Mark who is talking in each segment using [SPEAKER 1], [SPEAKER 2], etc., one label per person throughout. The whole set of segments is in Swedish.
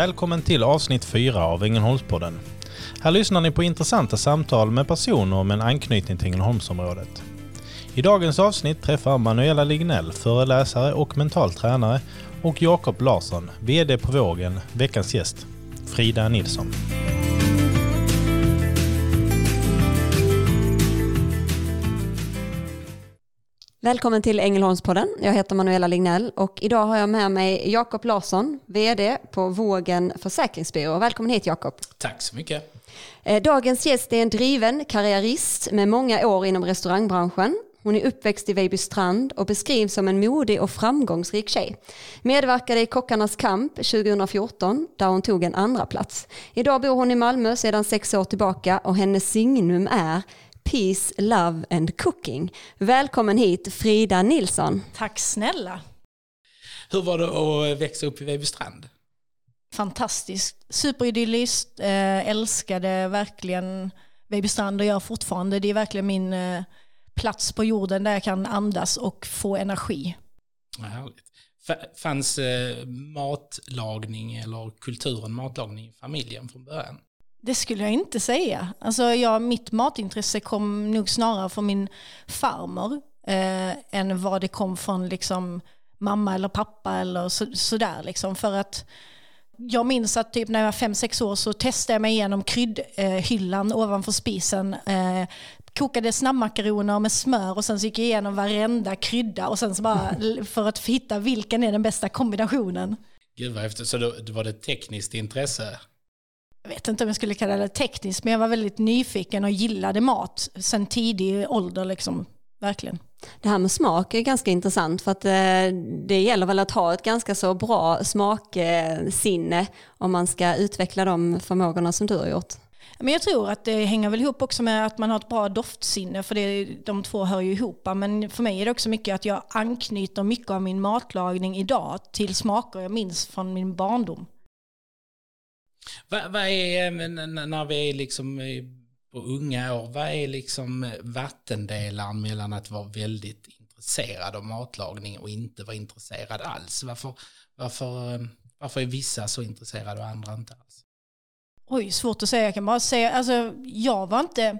[SPEAKER 1] Välkommen till avsnitt 4 av Ängelholmspodden. Här lyssnar ni på intressanta samtal med personer med en anknytning till Ängelholmsområdet. I dagens avsnitt träffar Manuela Lignell, föreläsare och mental tränare och Jakob Larsson, VD på Vågen, veckans gäst, Frida Nilsson.
[SPEAKER 2] Välkommen till Ängelholmspodden. Jag heter Manuela Lignell och idag har jag med mig Jakob Larsson, VD på Vågen Försäkringsbyrå. Välkommen hit Jakob.
[SPEAKER 3] Tack så mycket.
[SPEAKER 2] Eh, dagens gäst är en driven karriärist med många år inom restaurangbranschen. Hon är uppväxt i Vejbystrand och beskrivs som en modig och framgångsrik tjej. Medverkade i Kockarnas kamp 2014 där hon tog en andra plats. Idag bor hon i Malmö sedan sex år tillbaka och hennes signum är Peace, Love and Cooking. Välkommen hit Frida Nilsson.
[SPEAKER 4] Tack snälla.
[SPEAKER 3] Hur var det att växa upp i Vejbystrand?
[SPEAKER 4] Fantastiskt. Superidylliskt. Eh, älskade verkligen Vejbystrand och gör fortfarande. Det är verkligen min eh, plats på jorden där jag kan andas och få energi.
[SPEAKER 3] Ja, härligt. Fanns eh, matlagning eller kulturen matlagning i familjen från början?
[SPEAKER 4] Det skulle jag inte säga. Alltså jag, mitt matintresse kom nog snarare från min farmor eh, än vad det kom från liksom, mamma eller pappa eller så, sådär. Liksom. För att jag minns att typ när jag var fem sex år så testade jag mig igenom kryddhyllan ovanför spisen. Eh, kokade snabbmakaroner med smör och sen så gick jag igenom varenda krydda och sen så bara för att hitta vilken är den bästa kombinationen.
[SPEAKER 3] Gud vad häftigt, så då, då var det tekniskt intresse?
[SPEAKER 4] Vet inte om jag skulle kalla det tekniskt, men jag var väldigt nyfiken och gillade mat sen tidig ålder. Liksom. Verkligen.
[SPEAKER 2] Det här med smak är ganska intressant för att eh, det gäller väl att ha ett ganska så bra smaksinne om man ska utveckla de förmågorna som du har gjort.
[SPEAKER 4] Men jag tror att det hänger väl ihop också med att man har ett bra doftsinne, för det, de två hör ju ihop. Men för mig är det också mycket att jag anknyter mycket av min matlagning idag till smaker jag minns från min barndom.
[SPEAKER 3] Vad, vad är, eh, när vi är liksom på unga år, vad är liksom eh, vattendelaren mellan att vara väldigt intresserad av matlagning och inte vara intresserad alls? Varför, varför, eh, varför är vissa så intresserade och andra inte alls?
[SPEAKER 4] Oj, svårt att säga. Jag kan bara säga, alltså jag var inte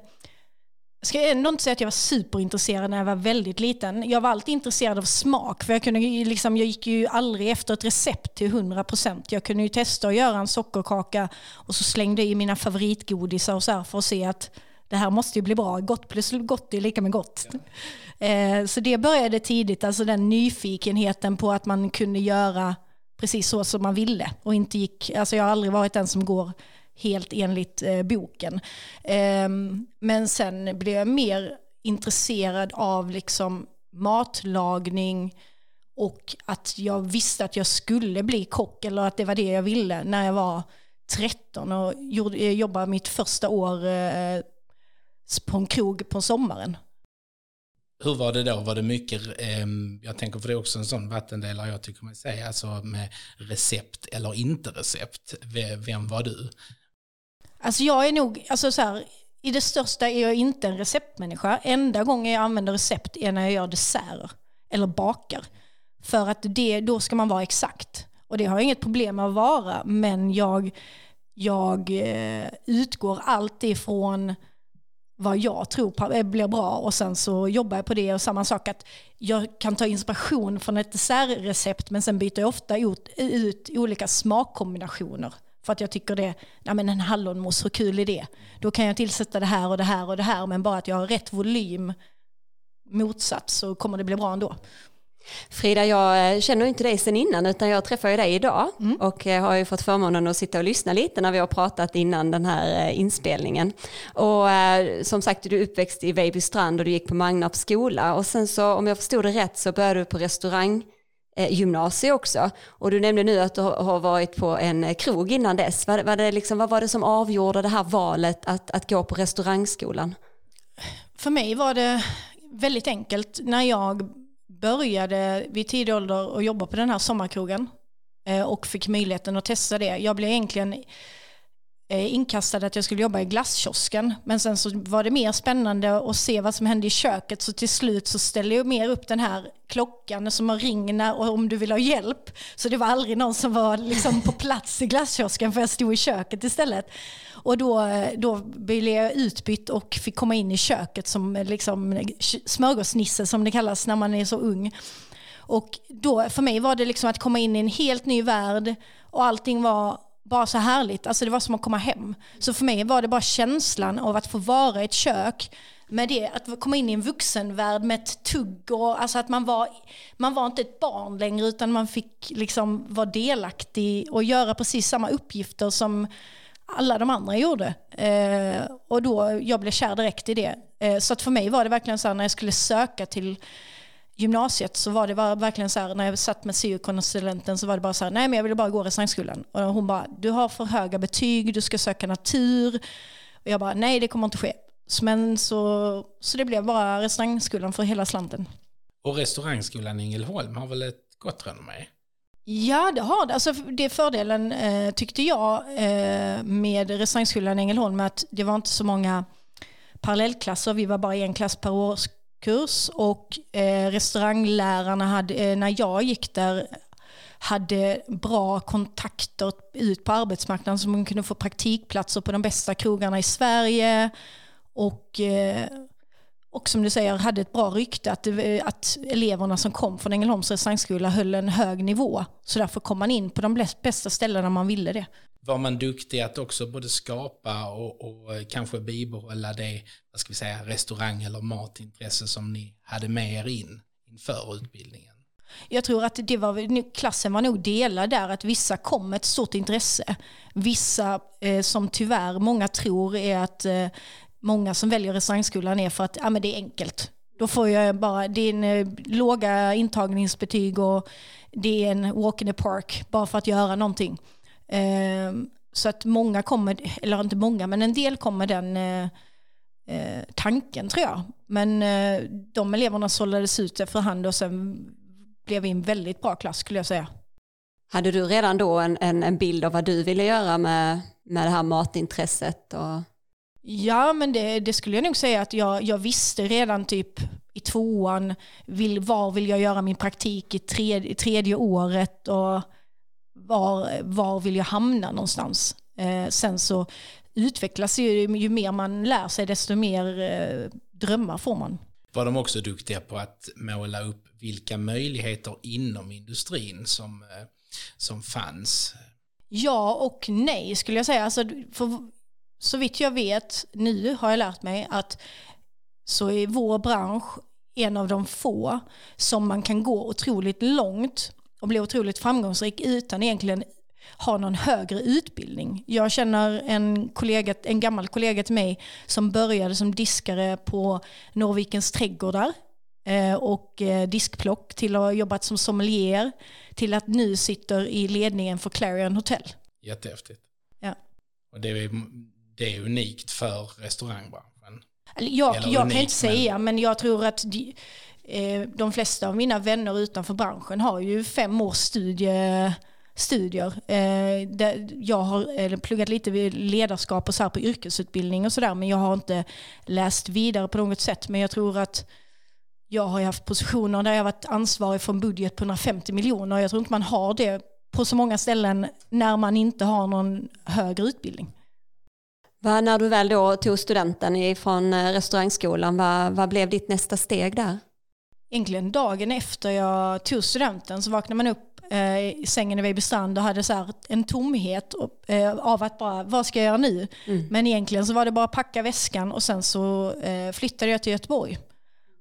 [SPEAKER 4] jag ska ändå inte säga att jag var superintresserad när jag var väldigt liten. Jag var alltid intresserad av smak, för jag, kunde liksom, jag gick ju aldrig efter ett recept till 100%. Jag kunde ju testa att göra en sockerkaka och så slängde i mina favoritgodisar och så för att se att det här måste ju bli bra. Gott plus gott är lika med gott. Ja. Eh, så det började tidigt, alltså den nyfikenheten på att man kunde göra precis så som man ville. Och inte gick, alltså jag har aldrig varit den som går helt enligt eh, boken. Eh, men sen blev jag mer intresserad av liksom matlagning och att jag visste att jag skulle bli kock eller att det var det jag ville när jag var 13 och gjorde, eh, jobbade mitt första år eh, på en krog på sommaren.
[SPEAKER 3] Hur var det då? Var det mycket, eh, jag tänker för det är också en sån vattendelare jag tycker man säger, alltså med recept eller inte recept. Vem var du?
[SPEAKER 4] Alltså jag är nog, alltså så här, i det största är jag inte en receptmänniska. Enda gången jag använder recept är när jag gör desserter eller bakar. För att det, då ska man vara exakt. Och det har jag inget problem med att vara, men jag, jag eh, utgår alltid från vad jag tror eh, blir bra och sen så jobbar jag på det. Och samma sak att jag kan ta inspiration från ett dessertrecept men sen byter jag ofta ut, ut olika smakkombinationer. För att jag tycker det, ja men en hallonmousse, hur kul är det? Då kan jag tillsätta det här och det här och det här, men bara att jag har rätt volym motsatt så kommer det bli bra ändå.
[SPEAKER 2] Frida, jag eh, känner inte dig sen innan utan jag träffar dig idag mm. och eh, har ju fått förmånen att sitta och lyssna lite när vi har pratat innan den här eh, inspelningen. Och som sagt, du är uppväxt i Vejbystrand och du gick på Magnarps skola och sen så om jag förstod det rätt så började du på restaurang Eh, gymnasie också. Och du nämnde nu att du har varit på en eh, krog innan dess. Vad, var det liksom, vad var det som avgjorde det här valet att, att gå på restaurangskolan?
[SPEAKER 4] För mig var det väldigt enkelt. När jag började vid tidig ålder att jobba på den här sommarkrogen eh, och fick möjligheten att testa det. Jag blev egentligen Eh, inkastade att jag skulle jobba i glasskiosken. Men sen så var det mer spännande att se vad som hände i köket. Så till slut så ställde jag mer upp den här klockan som ringer när, och om du vill ha hjälp. Så det var aldrig någon som var liksom på plats i glasskiosken för jag stod i köket istället. Och då, eh, då blev jag utbytt och fick komma in i köket som eh, liksom smörgåsnisse som det kallas när man är så ung. Och då, för mig var det liksom att komma in i en helt ny värld och allting var bara så härligt. Alltså det var som att komma hem. Så för mig var det bara känslan av att få vara i ett kök med det, att komma in i en vuxenvärld med ett tugg och alltså att man var, man var inte ett barn längre utan man fick liksom vara delaktig och göra precis samma uppgifter som alla de andra gjorde. Eh, och då, jag blev kär direkt i det. Eh, så att för mig var det verkligen så här när jag skulle söka till gymnasiet så var det verkligen så här, när jag satt med syokonsulenten så var det bara så här, nej men jag ville bara gå restaurangskolan. Och hon bara, du har för höga betyg, du ska söka natur. Och jag bara, nej det kommer inte ske. Men så, så det blev bara restaurangskolan för hela slanten.
[SPEAKER 3] Och restaurangskolan i Ängelholm har väl ett gott renommé?
[SPEAKER 4] Ja, det har det. Alltså, det är fördelen, eh, tyckte jag, eh, med restaurangskolan i Ängelholm, att det var inte så många parallellklasser. Vi var bara en klass per kurs och eh, restauranglärarna hade, eh, när jag gick där, hade bra kontakter ut på arbetsmarknaden så man kunde få praktikplatser på de bästa krogarna i Sverige. Och eh, och som du säger hade ett bra rykte att, att eleverna som kom från Ängelholms restaurangskola höll en hög nivå. Så därför kom man in på de bästa ställena man ville det.
[SPEAKER 3] Var man duktig att också både skapa och, och kanske bibehålla det vad ska vi säga, restaurang eller matintresse som ni hade med er in inför utbildningen?
[SPEAKER 4] Jag tror att det var, klassen var nog delad där, att vissa kom med ett stort intresse. Vissa eh, som tyvärr många tror är att eh, många som väljer restaurangskolan är för att ja, men det är enkelt. Då får jag bara, det är en eh, låga intagningsbetyg och det är en walk in the park bara för att göra någonting. Ehm, så att många kommer, eller inte många, men en del kommer den eh, eh, tanken tror jag. Men de eleverna sållades ut efterhand och sen blev vi en väldigt bra klass skulle jag säga.
[SPEAKER 2] Hade du redan då en, en, en bild av vad du ville göra med, med det här matintresset? Och...
[SPEAKER 4] Ja, men det, det, skulle jag nog säga att jag, jag visste redan typ i tvåan vill, var vill jag göra min praktik i tredje, tredje året och var, var vill jag hamna någonstans. Eh, sen så utvecklas ju, ju mer man lär sig desto mer eh, drömmar får man.
[SPEAKER 3] Var de också duktiga på att måla upp vilka möjligheter inom industrin som, eh, som fanns?
[SPEAKER 4] Ja och nej skulle jag säga. Alltså, för så vitt jag vet, nu har jag lärt mig att så är vår bransch en av de få som man kan gå otroligt långt och bli otroligt framgångsrik utan egentligen ha någon högre utbildning. Jag känner en, kollega, en gammal kollega till mig som började som diskare på Norrvikens trädgårdar eh, och eh, diskplock till att ha jobbat som sommelier till att nu sitter i ledningen för Clarion Hotel.
[SPEAKER 3] Jättehäftigt.
[SPEAKER 4] Ja.
[SPEAKER 3] Och det är det är unikt för restaurangbranschen.
[SPEAKER 4] Jag, jag kan inte säga, men jag tror att de, eh, de flesta av mina vänner utanför branschen har ju fem års studie, studier. Eh, jag har pluggat lite ledarskap och så här på yrkesutbildning och sådär, men jag har inte läst vidare på något sätt. Men jag tror att jag har haft positioner där jag varit ansvarig för en budget på 150 miljoner. Jag tror inte man har det på så många ställen när man inte har någon högre utbildning.
[SPEAKER 2] Vad, när du väl då tog studenten från eh, restaurangskolan, vad, vad blev ditt nästa steg där?
[SPEAKER 4] Egentligen dagen efter jag tog studenten så vaknade man upp eh, i sängen i Vejbystrand och hade så en tomhet och, eh, av att bara, vad ska jag göra nu? Mm. Men egentligen så var det bara att packa väskan och sen så eh, flyttade jag till Göteborg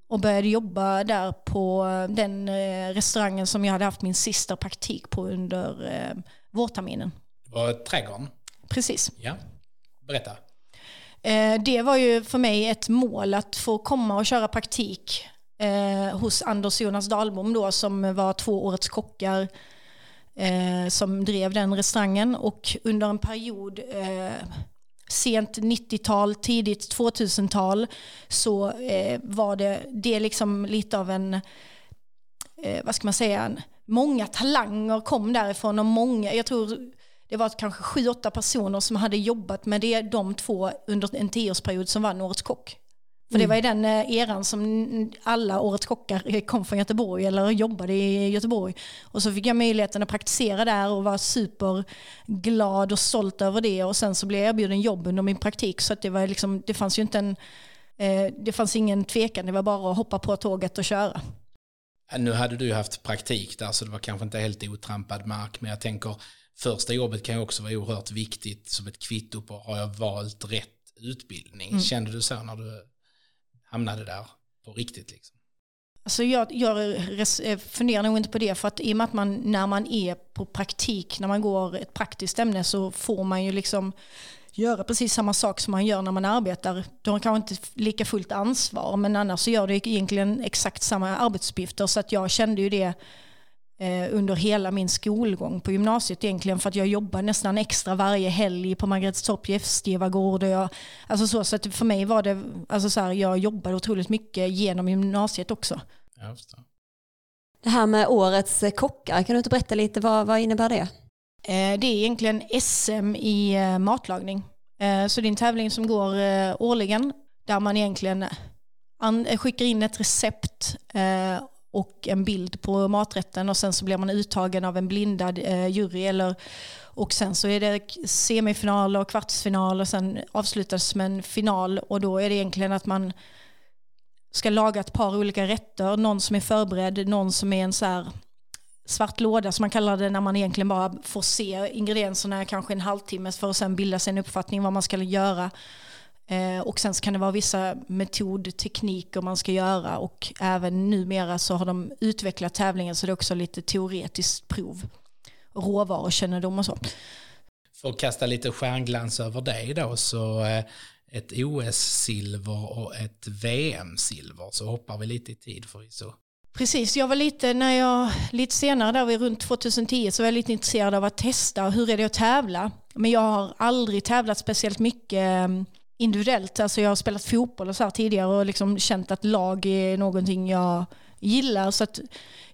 [SPEAKER 4] och började jobba där på den restaurangen som jag hade haft min sista praktik på under vårterminen.
[SPEAKER 3] Det var Trädgården?
[SPEAKER 4] Precis.
[SPEAKER 3] Ja. Berätta.
[SPEAKER 4] Eh, det var ju för mig ett mål att få komma och köra praktik eh, hos Anders Jonas Dahlbom då som var två årets kockar eh, som drev den restaurangen och under en period sent 90-tal, tidigt 2000-tal så var det, det liksom lite av en, vad ska man säga, många talanger kom därifrån och många, jag tror det var kanske sju, åtta personer som hade jobbat med det, de två under en tioårsperiod som vann Årets Kock. För det var i den eh, eran som alla Årets Kockar kom från Göteborg eller jobbade i Göteborg. Och så fick jag möjligheten att praktisera där och var superglad och stolt över det. Och sen så blev jag erbjuden jobb under min praktik. Så det, var liksom, det fanns ju inte en, eh, det fanns ingen tvekan, det var bara att hoppa på tåget och köra.
[SPEAKER 3] Nu hade du haft praktik där så det var kanske inte helt otrampad mark. Men jag tänker första jobbet kan ju också vara oerhört viktigt som ett kvitto på har jag valt rätt utbildning. Mm. Kände du så när du hamnade där på riktigt? Liksom?
[SPEAKER 4] Alltså jag, jag eh, funderar nog inte på det för att i och med att man när man är på praktik, när man går ett praktiskt ämne så får man ju liksom göra precis samma sak som man gör när man arbetar. Du har kanske inte lika fullt ansvar men annars så gör du egentligen exakt samma arbetsuppgifter så att jag kände ju det under hela min skolgång på gymnasiet egentligen för att jag jobbade nästan extra varje helg på Margretstorp gästgivargård. alltså så, så att för mig var det, alltså så här, jag jobbade otroligt mycket genom gymnasiet också.
[SPEAKER 2] Det här med årets kockar, kan du inte berätta lite, vad, vad innebär det?
[SPEAKER 4] Eh, det är egentligen SM i eh, matlagning. Eh, så det är en tävling som går årligen där man egentligen skickar in ett recept och en bild på maträtten och sen så blir man uttagen av en blindad eh, jury. Eller, och sen så är det semifinal och kvartsfinal och sen avslutas med en final och då är det egentligen att man ska laga ett par olika rätter. Någon som är förberedd, någon som är en så här svart låda som man kallar det när man egentligen bara får se ingredienserna kanske en halvtimme för att sen bilda sig en uppfattning vad man ska göra. Eh, och sen så kan det vara vissa metodtekniker man ska göra och även numera så har de utvecklat tävlingen så det är också lite teoretiskt prov. Råvarukännedom och så.
[SPEAKER 3] För att kasta lite stjärnglans över dig då så eh, ett OS-silver och ett VM-silver så hoppar vi lite i tid förvisso.
[SPEAKER 4] Precis, jag var lite, när jag, lite senare, där vid runt 2010, så var jag lite intresserad av att testa hur är det att tävla. Men jag har aldrig tävlat speciellt mycket ehm, individuellt. Alltså jag har spelat fotboll och så här tidigare och liksom känt att lag är någonting jag gillar. Så att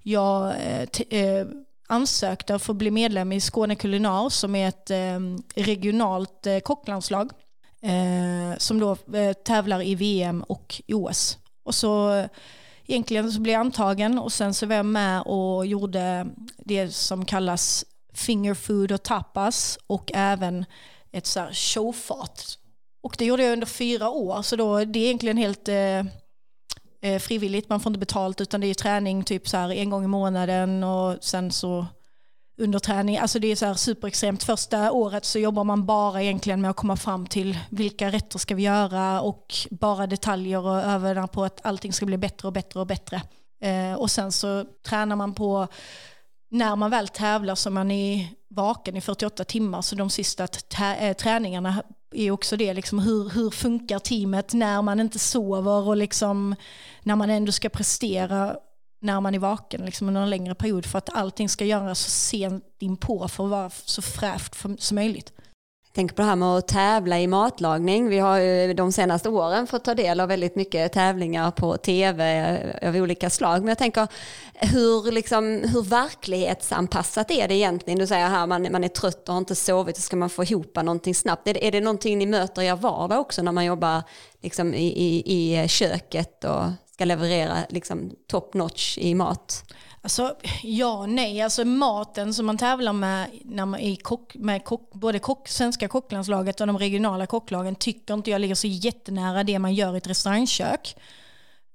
[SPEAKER 4] jag eh, eh ansökte för att bli medlem i Skåne Kulinar som är ett eh, regionalt eh, kocklandslag eh, som då eh, tävlar i VM och OS. Och så eh, egentligen så blev jag antagen och sen så var jag med och gjorde det som kallas finger food och tapas och även ett så här showfat. Och det gjorde jag under fyra år så då det är egentligen helt eh, eh frivilligt, man får inte betalt utan det är träning typ så här en gång i månaden och sen så under träning. Alltså det är så här superextremt. Första året så jobbar man bara egentligen med att komma fram till vilka rätter ska vi göra och bara detaljer och övningar på att allting ska bli bättre och bättre och bättre. Eh, och sen så tränar man på när man väl tävlar så man är vaken i 48 timmar så de sista eh, träningarna är också det, liksom hur, hur funkar teamet när man inte sover och liksom när man ändå ska prestera när man är vaken liksom under en längre period för att allting ska göras så sent inpå för att vara så fräscht som möjligt.
[SPEAKER 2] Jag tänker på det här med att tävla i matlagning. Vi har ju de senaste åren fått ta del av väldigt mycket tävlingar på tv av olika slag. Men jag tänker, hur, liksom, hur verklighetsanpassat är det egentligen? Du säger här man, man är trött och har inte sovit och ska man få ihop någonting snabbt. Är det, är det någonting ni möter i er vardag också när man jobbar liksom, i, i, i köket och ska leverera liksom, top notch i mat?
[SPEAKER 4] Alltså, ja nej. Alltså maten som man tävlar med, när man är kock, med kock, både kock, svenska kocklandslaget och de regionala kocklagen tycker inte jag ligger så jättenära det man gör i ett restaurangkök.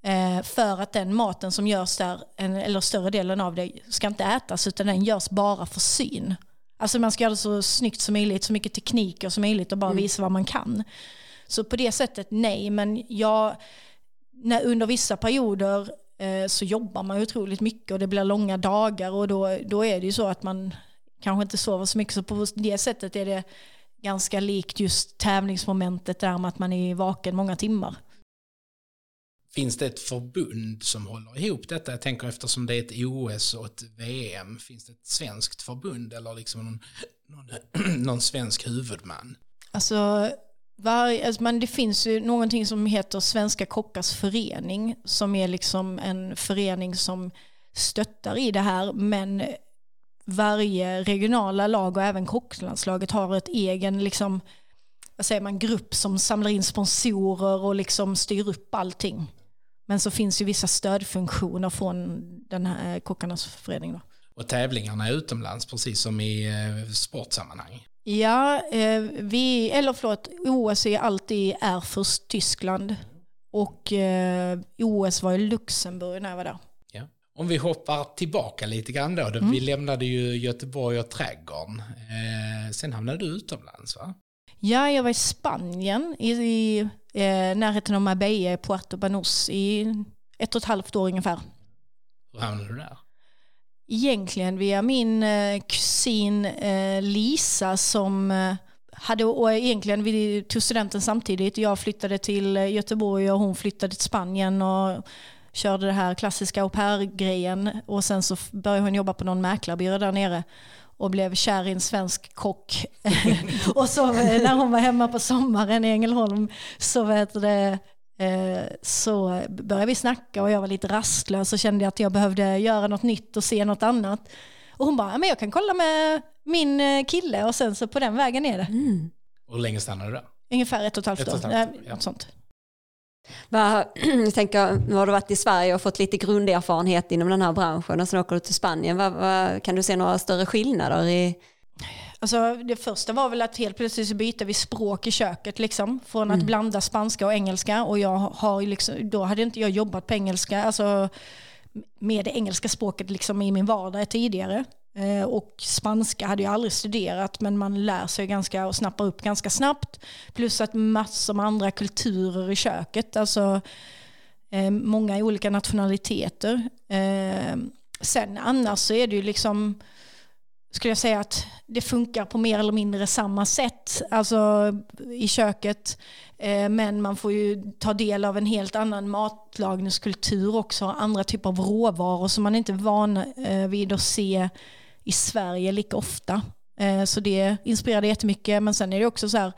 [SPEAKER 4] Eh, för att den maten som görs där, en, eller större delen av det, ska inte ätas utan den görs bara för syn. Alltså man ska göra det så snyggt som möjligt, så mycket tekniker som möjligt och bara mm. visa vad man kan. Så på det sättet nej, men jag när, under vissa perioder så jobbar man otroligt mycket och det blir långa dagar och då, då är det ju så att man kanske inte sover så mycket. Så på det sättet är det ganska likt just tävlingsmomentet där med att man är vaken många timmar.
[SPEAKER 3] Finns det ett förbund som håller ihop detta? Jag tänker eftersom det är ett OS och ett VM, finns det ett svenskt förbund eller liksom någon, någon, någon svensk huvudman?
[SPEAKER 4] Alltså var, alltså men det finns ju någonting som heter Svenska kockars förening som är liksom en förening som stöttar i det här men varje regionala lag och även kocklandslaget har ett egen liksom, vad säger man, grupp som samlar in sponsorer och liksom styr upp allting. Men så finns ju vissa stödfunktioner från den här kockarnas förening. Då.
[SPEAKER 3] Och tävlingarna är utomlands precis som i eh, sportsammanhang.
[SPEAKER 4] Ja, eh, vi, eller förlåt, OS är alltid Erfurt, Tyskland. Och eh, OS var i Luxemburg när jag var där.
[SPEAKER 3] Ja. Om vi hoppar tillbaka lite grann då. Mm. Vi lämnade ju Göteborg och trädgården. Eh, sen hamnade du utomlands va?
[SPEAKER 4] Ja, jag var i Spanien, i, i eh, närheten av Marbella, Puerto Banús, i ett och ett halvt år ungefär.
[SPEAKER 3] Hur hamnade du där?
[SPEAKER 4] Egentligen via min eh, kusin eh, Lisa som eh, hade, och egentligen vi tog studenten samtidigt. Jag flyttade till eh, Göteborg och hon flyttade till Spanien och körde det här klassiska au pair-grejen. Och sen så började hon jobba på någon mäklarbyrå där nere och blev kär i en svensk kock. och så eh, när hon var hemma på sommaren i Ängelholm så, vet det, så började vi snacka och jag var lite rastlös och kände att jag behövde göra något nytt och se något annat. Och hon bara, men jag kan kolla med min eh, kille och sen så på den vägen är det. Mm.
[SPEAKER 3] Och hur länge stannade du där?
[SPEAKER 4] Ungefär ett och ett halvt år. Ett och ett halvt, ja. sånt.
[SPEAKER 2] jag tänker, nu har du varit i Sverige och fått lite grunderfarenhet inom den här branschen och sen åker du till Spanien. Kan du se några större skillnader i
[SPEAKER 4] Alltså, det första var väl att helt plötsligt så bytte vi språk i köket. Liksom, från att mm. blanda spanska och engelska. Och jag har liksom, då hade inte jag jobbat på engelska, alltså, med det engelska språket liksom, i min vardag tidigare. Eh, och spanska hade jag aldrig studerat men man lär sig ganska och snappar upp ganska snabbt. Plus att massor med andra kulturer i köket. Alltså eh, många olika nationaliteter. Eh, sen annars så är det ju liksom skulle jag säga att det funkar på mer eller mindre samma sätt alltså i köket. Eh, men man får ju ta del av en helt annan matlagningskultur också. Andra typer av råvaror som man inte är van eh, vid att se i Sverige lika ofta. Eh, så det inspirerade jättemycket. Men sen är det också så här,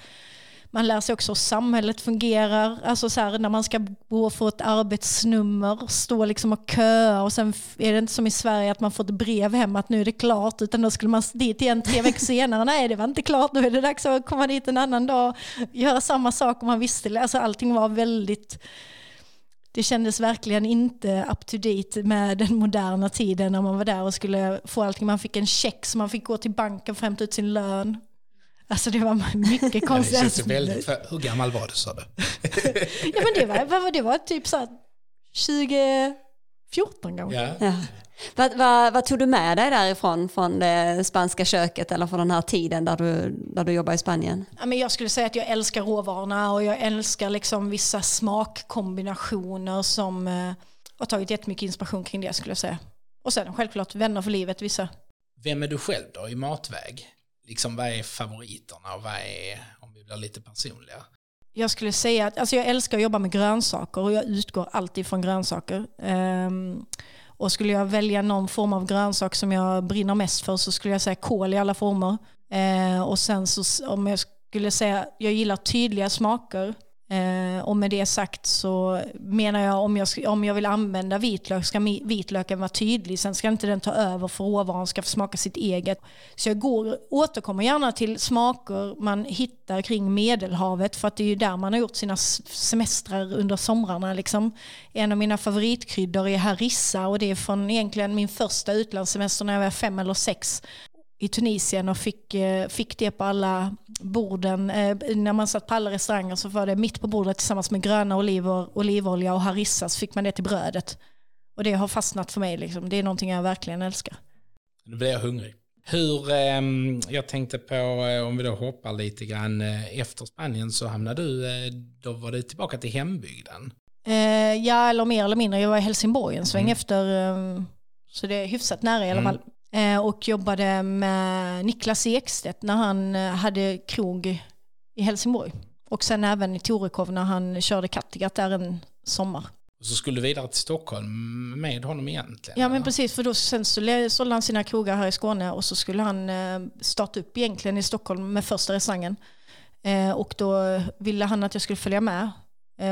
[SPEAKER 4] man lär sig också hur samhället fungerar. Alltså så här, när man ska gå för ett arbetsnummer, stå liksom och köa och sen är det inte som i Sverige att man får ett brev hem att nu är det klart utan då skulle man dit igen tre veckor senare. Nej det var inte klart, nu är det dags att komma dit en annan dag, göra samma sak om man visste. Alltså allting var väldigt det kändes verkligen inte up to date med den moderna tiden när man var där och skulle få allting. Man fick en check så man fick gå till banken och hämta ut sin lön. Alltså det var mycket konstigt.
[SPEAKER 3] ja, väldigt, hur gammal var du sa du?
[SPEAKER 4] ja men det var, det var typ så 2014 kanske. Ja.
[SPEAKER 2] ja. Vad, vad, vad, tog du med dig därifrån, från det spanska köket eller från den här tiden där du, där du jobbar i Spanien?
[SPEAKER 4] Ja, men jag skulle säga att jag älskar råvarorna och jag älskar liksom vissa smakkombinationer som eh, har tagit jättemycket inspiration kring det skulle jag säga. Och sen självklart vänner för livet vissa.
[SPEAKER 3] Vem är du själv då i matväg? Liksom vad är favoriterna och vad är, om vi blir lite personliga?
[SPEAKER 4] Jag skulle säga att alltså jag älskar att jobba med grönsaker och jag utgår alltid från grönsaker. Um, och skulle jag välja någon form av grönsak som jag brinner mest för så skulle jag säga kål i alla former. Uh, och sen så om jag skulle säga, jag gillar tydliga smaker. Eh, och med det sagt så menar jag om jag, om jag vill använda vitlök ska vitlöken vara tydlig. Sen ska inte den ta över för råvaran ska få smaka sitt eget. Så jag går, återkommer gärna till smaker man hittar kring Medelhavet för att det är ju där man har gjort sina semestrar under somrarna. Liksom. En av mina favoritkryddor är harissa och det är från egentligen min första utlandssemester när jag var fem eller sex i Tunisien och fick, eh, fick det på alla borden. Eh, när man satt på alla restauranger så var det mitt på bordet tillsammans med gröna oliver, olivolja och harissa så fick man det till brödet. Och det har fastnat för mig. Liksom. Det är någonting jag verkligen älskar.
[SPEAKER 3] Nu blir jag hungrig. Hur, eh, jag tänkte på, eh, om vi då hoppar lite grann, efter Spanien så hamnade du, då var du tillbaka till hembygden.
[SPEAKER 4] ja, eller mer eller mindre. Jag var i Helsingborg en sväng mm. efter, så det är hyfsat nära i alla mm. fall. Eh, och jobbade med Niklas Ekstedt när han eh, hade krog i Helsingborg. Och sen även i Torekov när han körde Kattegatt där en sommar.
[SPEAKER 3] Och så skulle du vidare till Stockholm med honom egentligen?
[SPEAKER 4] Ja men precis, för då sen så sålde han sina krogar här i Skåne och så skulle han eh, starta upp egentligen i Stockholm med första restaurangen. Och då ville han att jag skulle följa med.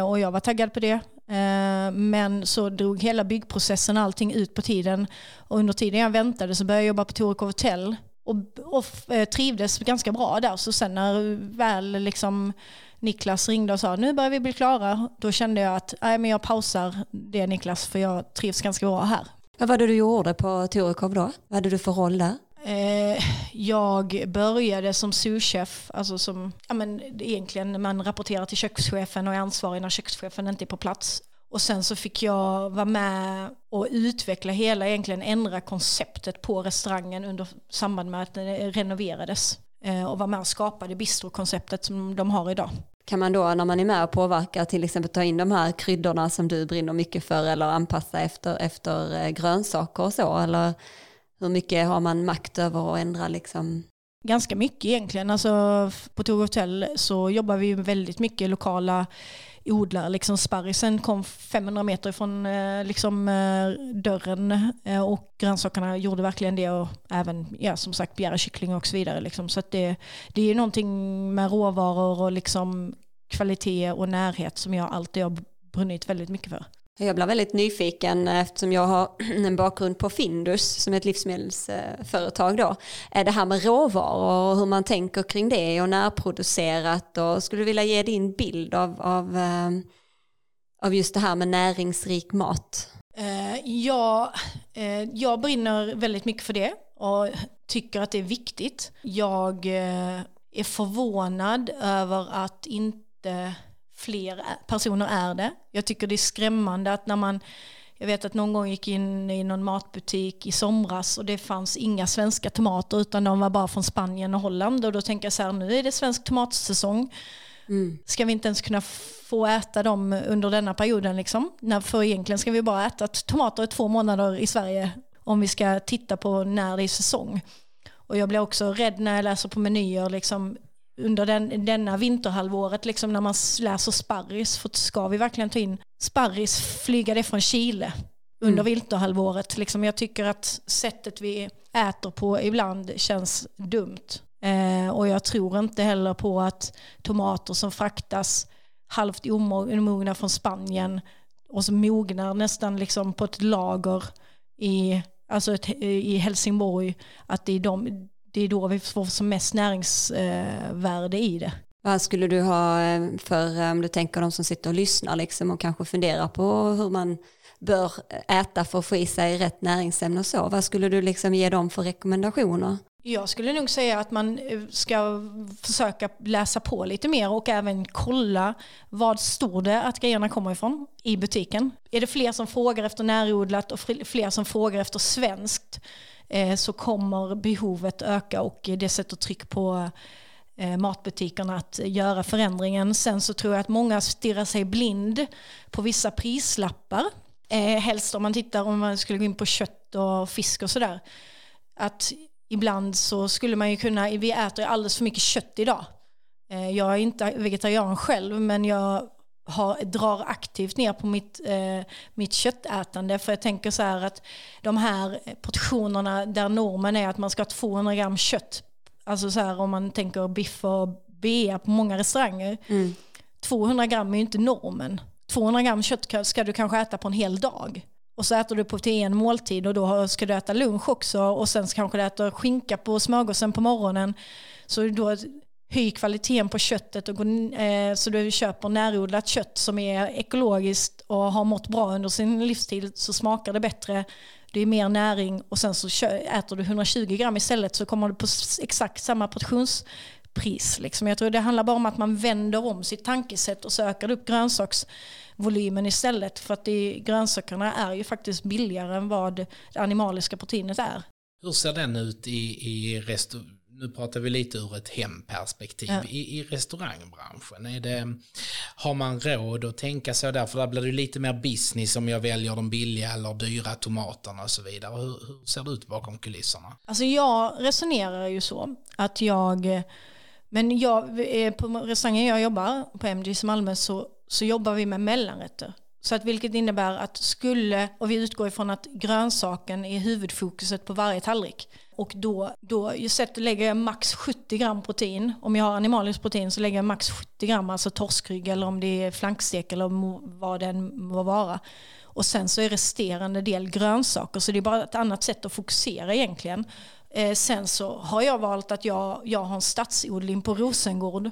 [SPEAKER 4] Och jag var taggad på det. Eh, men så drog hela byggprocessen och allting ut på tiden. Och under tiden jag väntade så började jag jobba på Torekov Hotel och, och eh, trivdes ganska bra där. Så sen när väl liksom Niklas ringde och sa nu börjar vi bli klara, då kände jag att nej, men jag pausar det Niklas för jag trivs ganska bra här.
[SPEAKER 2] Vad var det du gjorde på Torekov då? Vad hade du för roll där?
[SPEAKER 4] Eh, jag började som souschef, alltså som, ja men egentligen man rapporterar till kökschefen och är ansvarig när kökschefen inte är på plats. Och sen så fick jag vara med och utveckla hela, egentligen ändra konceptet på restaurangen under samband med att den renoverades. Eh, och vara med och skapa det som de har idag.
[SPEAKER 2] Kan man då när man är med och påverkar till exempel ta in de här kryddorna som du brinner mycket för eller anpassa efter, efter eh, grönsaker och så? Eller hur mycket har man makt över att ändra liksom?
[SPEAKER 4] Ganska mycket egentligen. Alltså, på Tog Hotel så jobbar vi väldigt mycket lokala odlare. Liksom sparrisen kom 500 meter från eh, liksom, eh, dörren eh, och grönsakerna gjorde verkligen det och även ja, som sagt begära kyckling och så vidare. Liksom. Så det, det är någonting med råvaror och liksom kvalitet och närhet som jag alltid har brunnit väldigt mycket för.
[SPEAKER 2] Jag blir väldigt nyfiken eh, eftersom jag har en bakgrund på Findus som är ett livsmedelsföretag då. Eh, det här med råvaror och hur man tänker kring det och närproducerat och skulle du vilja ge din bild av, av, eh, av just det här med näringsrik mat?
[SPEAKER 4] Ja, jag brinner väldigt mycket för det och tycker att det är viktigt. Jag är förvånad över att inte fler personer är det. Jag tycker det är skrämmande att när man, jag vet att någon gång gick in i någon matbutik i somras och det fanns inga svenska tomater utan de var bara från Spanien och Holland och då tänker jag så här, nu är det svensk tomatsäsong. Mm. Ska vi inte ens kunna få äta dem under denna perioden liksom? för egentligen ska vi bara äta tomater i två månader i Sverige om vi ska titta på när det är säsong. Och jag blir också rädd när jag läser på menyer, liksom, under den, denna vinterhalvåret liksom när man läser sparris. För ska vi verkligen ta in sparris, flyga det från Chile under mm. vinterhalvåret? Liksom jag tycker att sättet vi äter på ibland känns dumt. Eh, och jag tror inte heller på att tomater som fraktas halvt omogna från Spanien och som mognar nästan liksom på ett lager i, alltså ett, i Helsingborg, att det är de, det är då vi får som mest näringsvärde i det.
[SPEAKER 2] Vad skulle du ha eh, för, eh, om du tänker de som sitter och lyssnar liksom och kanske funderar på hur man bör äta för att få i sig rätt näringsämnen och så. Vad skulle du liksom ge dem för rekommendationer?
[SPEAKER 4] Jag skulle nog säga att man eh, ska försöka läsa på lite mer och även kolla vad står det att grejerna kommer ifrån i butiken. Är det fler som frågar efter närodlat och fler som frågar efter svenskt Eh, så kommer behovet öka och det sätter tryck på eh, matbutikerna att göra förändringen. Sen så tror jag att många stirrar sig blind på vissa prislappar. Eh, helst om man tittar om man skulle gå in på kött och fisk och sådär. Att ibland så skulle man ju kunna, vi äter alldeles för mycket kött idag. Jag är inte vegetarian själv men jag har, drar aktivt ner på mitt, eh, mitt köttätande. För jag tänker så här att de här portionerna där normen är att man ska ha 200 gram kött. Alltså så här om man tänker biff och bea på många restauranger. Mm. 200 gram är ju inte normen. 200 gram kött ska du kanske äta på en hel dag. Och så äter du på till en måltid och då ska du äta lunch också och sen kanske du äter skinka på smörgåsen på morgonen. Så då höj kvaliteten på köttet och gå, eh, så du köper närodlat kött som är ekologiskt och har mått bra under sin livstid så smakar det bättre. Det är mer näring och sen så äter du 120 gram istället så kommer du på exakt samma portionspris. Liksom. Jag tror det handlar bara om att man vänder om sitt tankesätt och så ökar du upp grönsaksvolymen istället. För att det, grönsakerna är ju faktiskt billigare än vad det animaliska proteinet är.
[SPEAKER 3] Hur ser den ut i, i restaurang? Nu pratar vi lite ur ett hemperspektiv. Ja. I, I restaurangbranschen, är det, har man råd att tänka så där? För där blir det lite mer business om jag väljer de billiga eller dyra tomaterna och så vidare. Hur, hur ser det ut bakom kulisserna?
[SPEAKER 4] Alltså jag resonerar ju så att jag, men jag, på restaurangen jag jobbar, på MGs Malmö, så, så jobbar vi med mellanrätter. Så att vilket innebär att skulle, och vi utgår ifrån att grönsaken är huvudfokuset på varje tallrik. Och då, då sett, lägger jag max 70 gram protein. Om jag har animaliskt protein så lägger jag max 70 gram, alltså torskrygg eller om det är flankstek eller vad det än må vara. Och sen så är resterande del grönsaker, så det är bara ett annat sätt att fokusera egentligen. Eh, sen så har jag valt att jag, jag har en stadsodling på Rosengård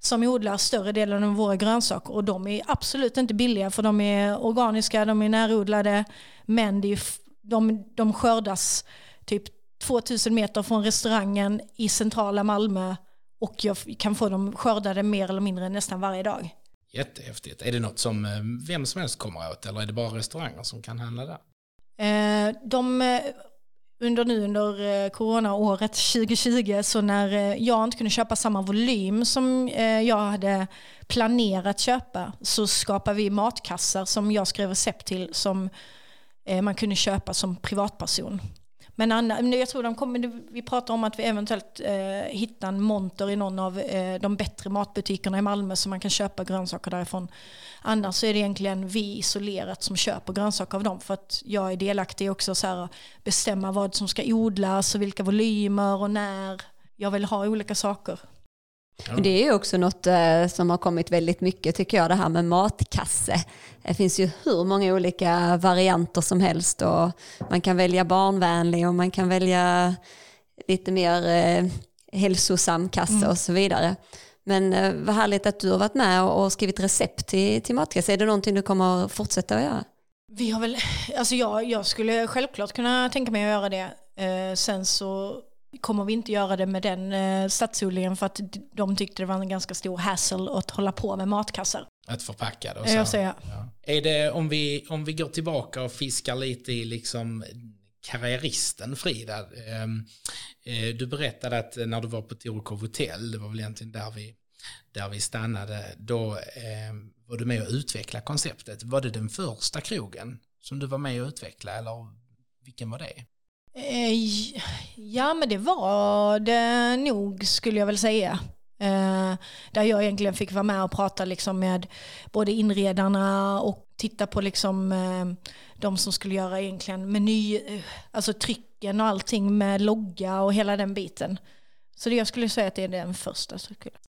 [SPEAKER 4] som odlar större delen av våra grönsaker och de är absolut inte billiga för de är organiska, de är närodlade men det är, de, de skördas typ 2000 meter från restaurangen i centrala Malmö och jag kan få dem skördade mer eller mindre nästan varje dag.
[SPEAKER 3] Jättehäftigt. Är det något som eh, vem som helst kommer åt eller är det bara restauranger som kan handla där?
[SPEAKER 4] Eh, de eh, under nu under coronaåret 2020 så när jag inte kunde köpa samma volym som jag hade planerat köpa så skapade vi matkassar som jag skrev recept till som man kunde köpa som privatperson. Men Anna, jag tror de kommer, vi pratar om att vi eventuellt eh, hittar en monter i någon av eh, de bättre matbutikerna i Malmö så man kan köpa grönsaker därifrån. Annars så är det egentligen vi isolerat som köper grönsaker av dem för att jag är delaktig också så här bestämma vad som ska odlas och vilka volymer och när. Jag vill ha olika saker.
[SPEAKER 2] Ja. Det är också något eh, som har kommit väldigt mycket tycker jag, det här med matkasse. Det finns ju hur många olika varianter som helst och man kan välja barnvänlig och man kan välja lite mer eh, hälsosam kasse mm. och så vidare. Men eh, vad härligt att du har varit med och, skrivit recept till, till matkasse. Är det någonting du kommer att fortsätta att göra?
[SPEAKER 4] Vi har väl, alltså jag, jag skulle självklart kunna tänka mig att göra det. Eh, sen så kommer vi inte göra det med den eh, stadsodlingen för att de tyckte det var en ganska stor hassle att hålla på med matkassar.
[SPEAKER 3] Att förpacka det och
[SPEAKER 4] så. Jag säger.
[SPEAKER 3] Ja. Är det, om vi, om vi går tillbaka och fiskar lite i liksom karriäristen Frida. Eh, eh, du berättade att när du var på Torekov hotell, det var väl egentligen där vi, där vi stannade, då eh, var du med och utvecklade konceptet. Var det den första krogen som du var med och utvecklade eller vilken var det?
[SPEAKER 4] Eh, ja, men det var det nog skulle jag väl säga. Eh, där jag egentligen fick vara med och prata liksom med både inredarna och titta på liksom, eh, de som skulle göra egentligen meny, alltså trycken och allting med logga och hela den biten. Så det jag skulle säga att det är den första.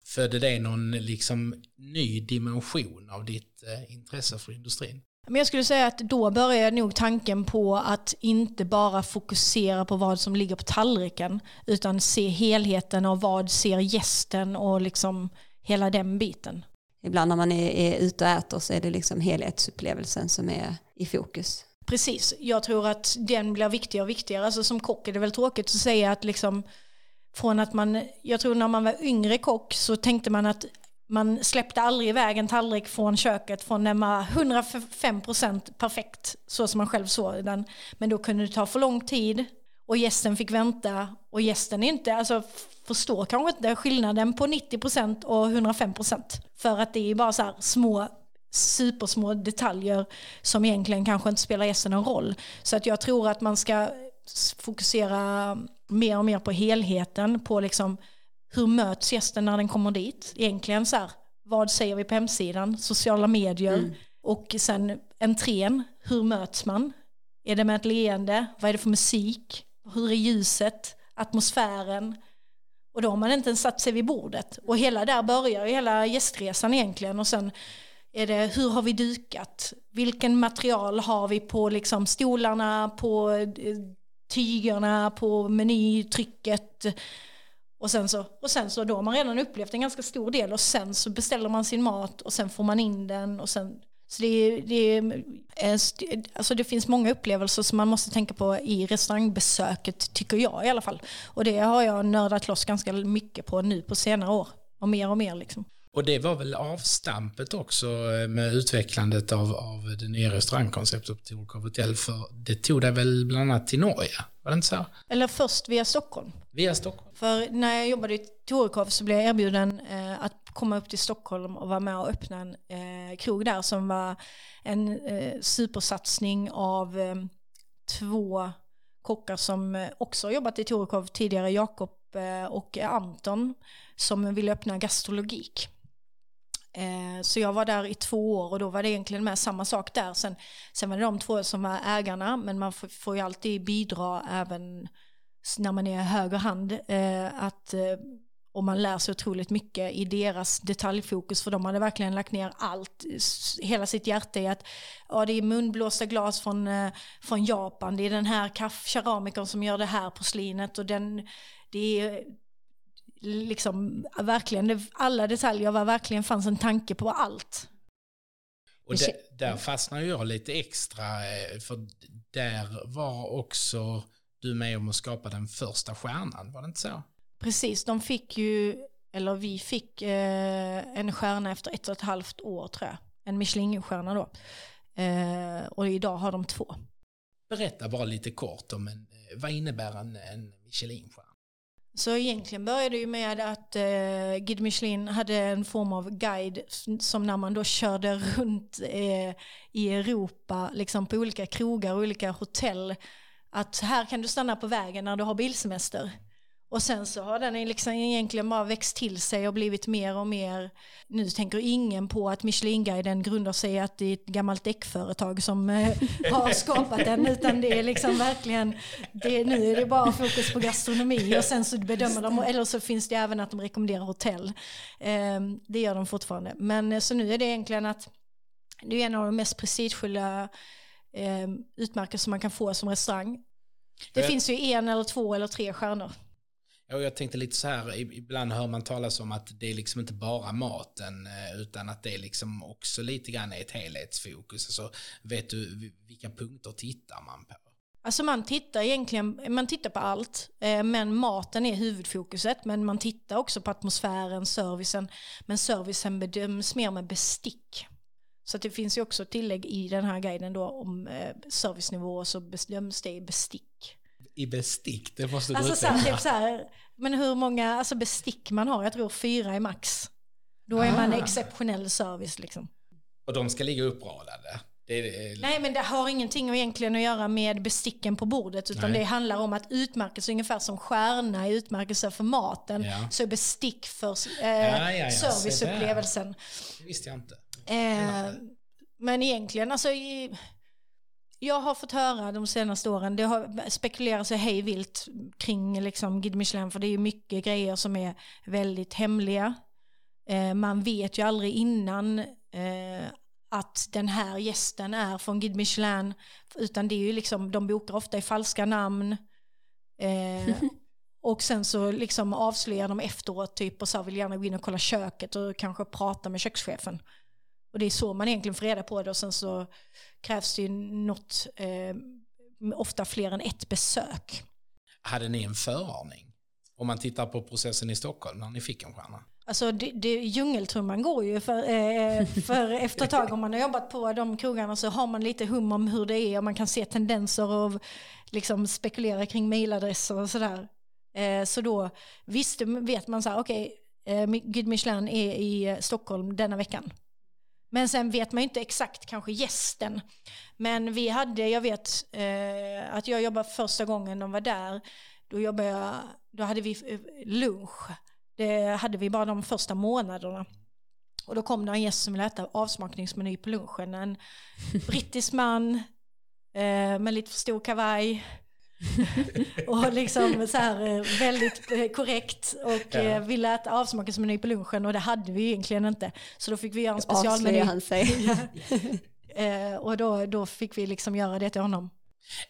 [SPEAKER 3] Födde det någon liksom ny dimension av ditt intresse för industrin?
[SPEAKER 4] Men jag skulle säga att då började nog tanken på att inte bara fokusera på vad som ligger på tallriken utan se helheten och vad ser gästen och liksom hela den biten.
[SPEAKER 2] Ibland när man är, är ute och äter så är det liksom helhetsupplevelsen som är i fokus.
[SPEAKER 4] Precis, jag tror att den blir viktigare och viktigare. Alltså som kock är det väl tråkigt att säga att liksom från att man, jag tror när man var yngre kock så tänkte man att man släppte aldrig iväg en tallrik från köket från den var 105% perfekt så som man själv såg den. Men då kunde det ta för lång tid och gästen fick vänta och gästen inte, alltså förstår kanske inte skillnaden på 90% och 105%. För att det är bara så här små supersmå detaljer som egentligen kanske inte spelar gästen någon roll. Så att jag tror att man ska fokusera mer och mer på helheten, på liksom hur möts gästen när den kommer dit? Egentligen så här, vad säger vi på hemsidan? Sociala medier. Mm. Och sen entrén, hur möts man? Är det med ett leende? Vad är det för musik? Hur är ljuset? Atmosfären? Och då har man inte ens satt sig vid bordet. Och hela där börjar hela gästresan egentligen. Och sen är det hur har vi dukat? Vilken material har vi på liksom stolarna, på eh, tygerna, på menytrycket? Och sen, så, och sen så då har man redan upplevt en ganska stor del och sen så beställer man sin mat och sen får man in den och sen så det, det, alltså det finns många upplevelser som man måste tänka på i restaurangbesöket, tycker jag i alla fall. Och det har jag nördat loss ganska mycket på nu på senare år. Och mer och mer liksom.
[SPEAKER 3] Och det var väl avstampet också eh, med utvecklandet av, av det nya restaurangkonceptet på Torekov Hotel, för det tog dig väl bland annat till Norge? Var det inte så?
[SPEAKER 4] Eller först via Stockholm.
[SPEAKER 3] Via Stockholm?
[SPEAKER 4] För när jag jobbade i Torekov så blev jag erbjuden eh, att komma upp till Stockholm och vara med och öppna en eh, krog där som var en eh, supersatsning av eh, två kockar som eh, också har jobbat i Torekov tidigare, Jakob eh, och Anton, som ville öppna gastrologik. Eh, så jag var där i två år och då var det egentligen med samma sak där. Sen, sen var det de två som var ägarna men man får, får ju alltid bidra även när man är höger hand. Eh, att, eh, och man lär sig otroligt mycket i deras detaljfokus för de hade verkligen lagt ner allt, hela sitt hjärta i att ja, det är munblåsta glas från, från Japan, det är den här keramikern som gör det här porslinet och den, det är liksom verkligen, alla detaljer var verkligen fanns en tanke på allt.
[SPEAKER 3] Och där, där fastnar jag lite extra, eh, för där var också du med om att skapa den första stjärnan, var det inte så?
[SPEAKER 4] Precis, de fick ju, eller vi fick eh, en stjärna efter ett och ett halvt år tror jag. En Michelinstjärna då. Eh, och idag har de två.
[SPEAKER 3] Berätta bara lite kort om en, eh, vad innebär en, en Michelinstjärna?
[SPEAKER 4] Så egentligen började det ju med att eh, Guide Michelin hade en form av guide som när man då körde runt eh, i Europa liksom på olika krogar och olika hotell att här kan du stanna på vägen när du har bilsemester. Och sen så har den liksom egentligen bara växt till sig och blivit mer och mer. Nu tänker ingen på att Michelinguiden grundar sig i att det är ett gammalt däckföretag som eh, har skapat den. Utan det är liksom verkligen, det, nu är det bara fokus på gastronomi och sen så bedömer de, eller så finns det även att de rekommenderar hotell. Eh, det gör de fortfarande. Men eh, så nu är det egentligen att det är en av de mest prestigefulla utmärkelser man kan få som restaurang. Det finns ju en eller två eller tre stjärnor.
[SPEAKER 3] Jag tänkte lite så här, ibland hör man talas om att det är liksom inte bara maten eh, utan att det är liksom också lite grann ett helhetsfokus. Alltså, vet du vilka punkter tittar man på?
[SPEAKER 4] Alltså man tittar egentligen, man tittar på allt, eh, men maten är huvudfokuset. Men man tittar också på atmosfären, servicen. Men servicen bedöms mer med bestick. Så det finns ju också tillägg i den här guiden då om eh, servicenivå så bedöms det i bestick
[SPEAKER 3] i bestick, det måste du
[SPEAKER 4] alltså, så här, typ så här, Men hur många alltså, bestick man har, jag tror fyra är max. Då är ah. man exceptionell service liksom.
[SPEAKER 3] Och de ska ligga uppradade?
[SPEAKER 4] Är... Nej men det har ingenting egentligen att göra med besticken på bordet utan Nej. det handlar om att utmärkelse, ungefär som stjärna är utmärkelse för maten, ja. så är bestick för eh, ja, ja, serviceupplevelsen.
[SPEAKER 3] Det visste jag inte.
[SPEAKER 4] Eh, men egentligen, alltså i, jag har fått höra de senaste åren, det har spekulerats hej vilt kring liksom Guide Michelin för det är ju mycket grejer som är väldigt hemliga. Eh, man vet ju aldrig innan eh, att den här gästen är från Guide Michelin utan det är ju liksom, de bokar ofta i falska namn. Eh, och sen så liksom avslöjar de efteråt typ och så vill gärna gå in och kolla köket och kanske prata med kökschefen. Och det är så man egentligen får reda på det och sen så krävs det ju något, eh, ofta fler än ett besök.
[SPEAKER 3] Hade ni en föraning? Om man tittar på processen i Stockholm när ni fick en stjärna?
[SPEAKER 4] Alltså det, det, djungeltrumman går ju för, eh, för efter ett tag om man har jobbat på de krogarna så har man lite hum om hur det är och man kan se tendenser och liksom spekulera kring mailadresser och sådär. Eh, så då visste, vet man så här, okej, okay, eh, Gud Michelin är i Stockholm denna veckan. Men sen vet man ju inte exakt kanske gästen. Men vi hade, jag vet eh, att jag jobbade första gången de var där, då, jobbade jag, då hade vi eh, lunch. Det hade vi bara de första månaderna. Och då kom det en gäst som ville äta avsmakningsmeny på lunchen. En brittisk man eh, med lite för stor kavaj och liksom så här eh, väldigt eh, korrekt och ja. Eh, ville äta avsmakningsmeny på lunchen och det hade vi egentligen inte. Så då fick vi göra en specialmeny.
[SPEAKER 2] han sig.
[SPEAKER 4] och då, då fick vi liksom göra det till honom.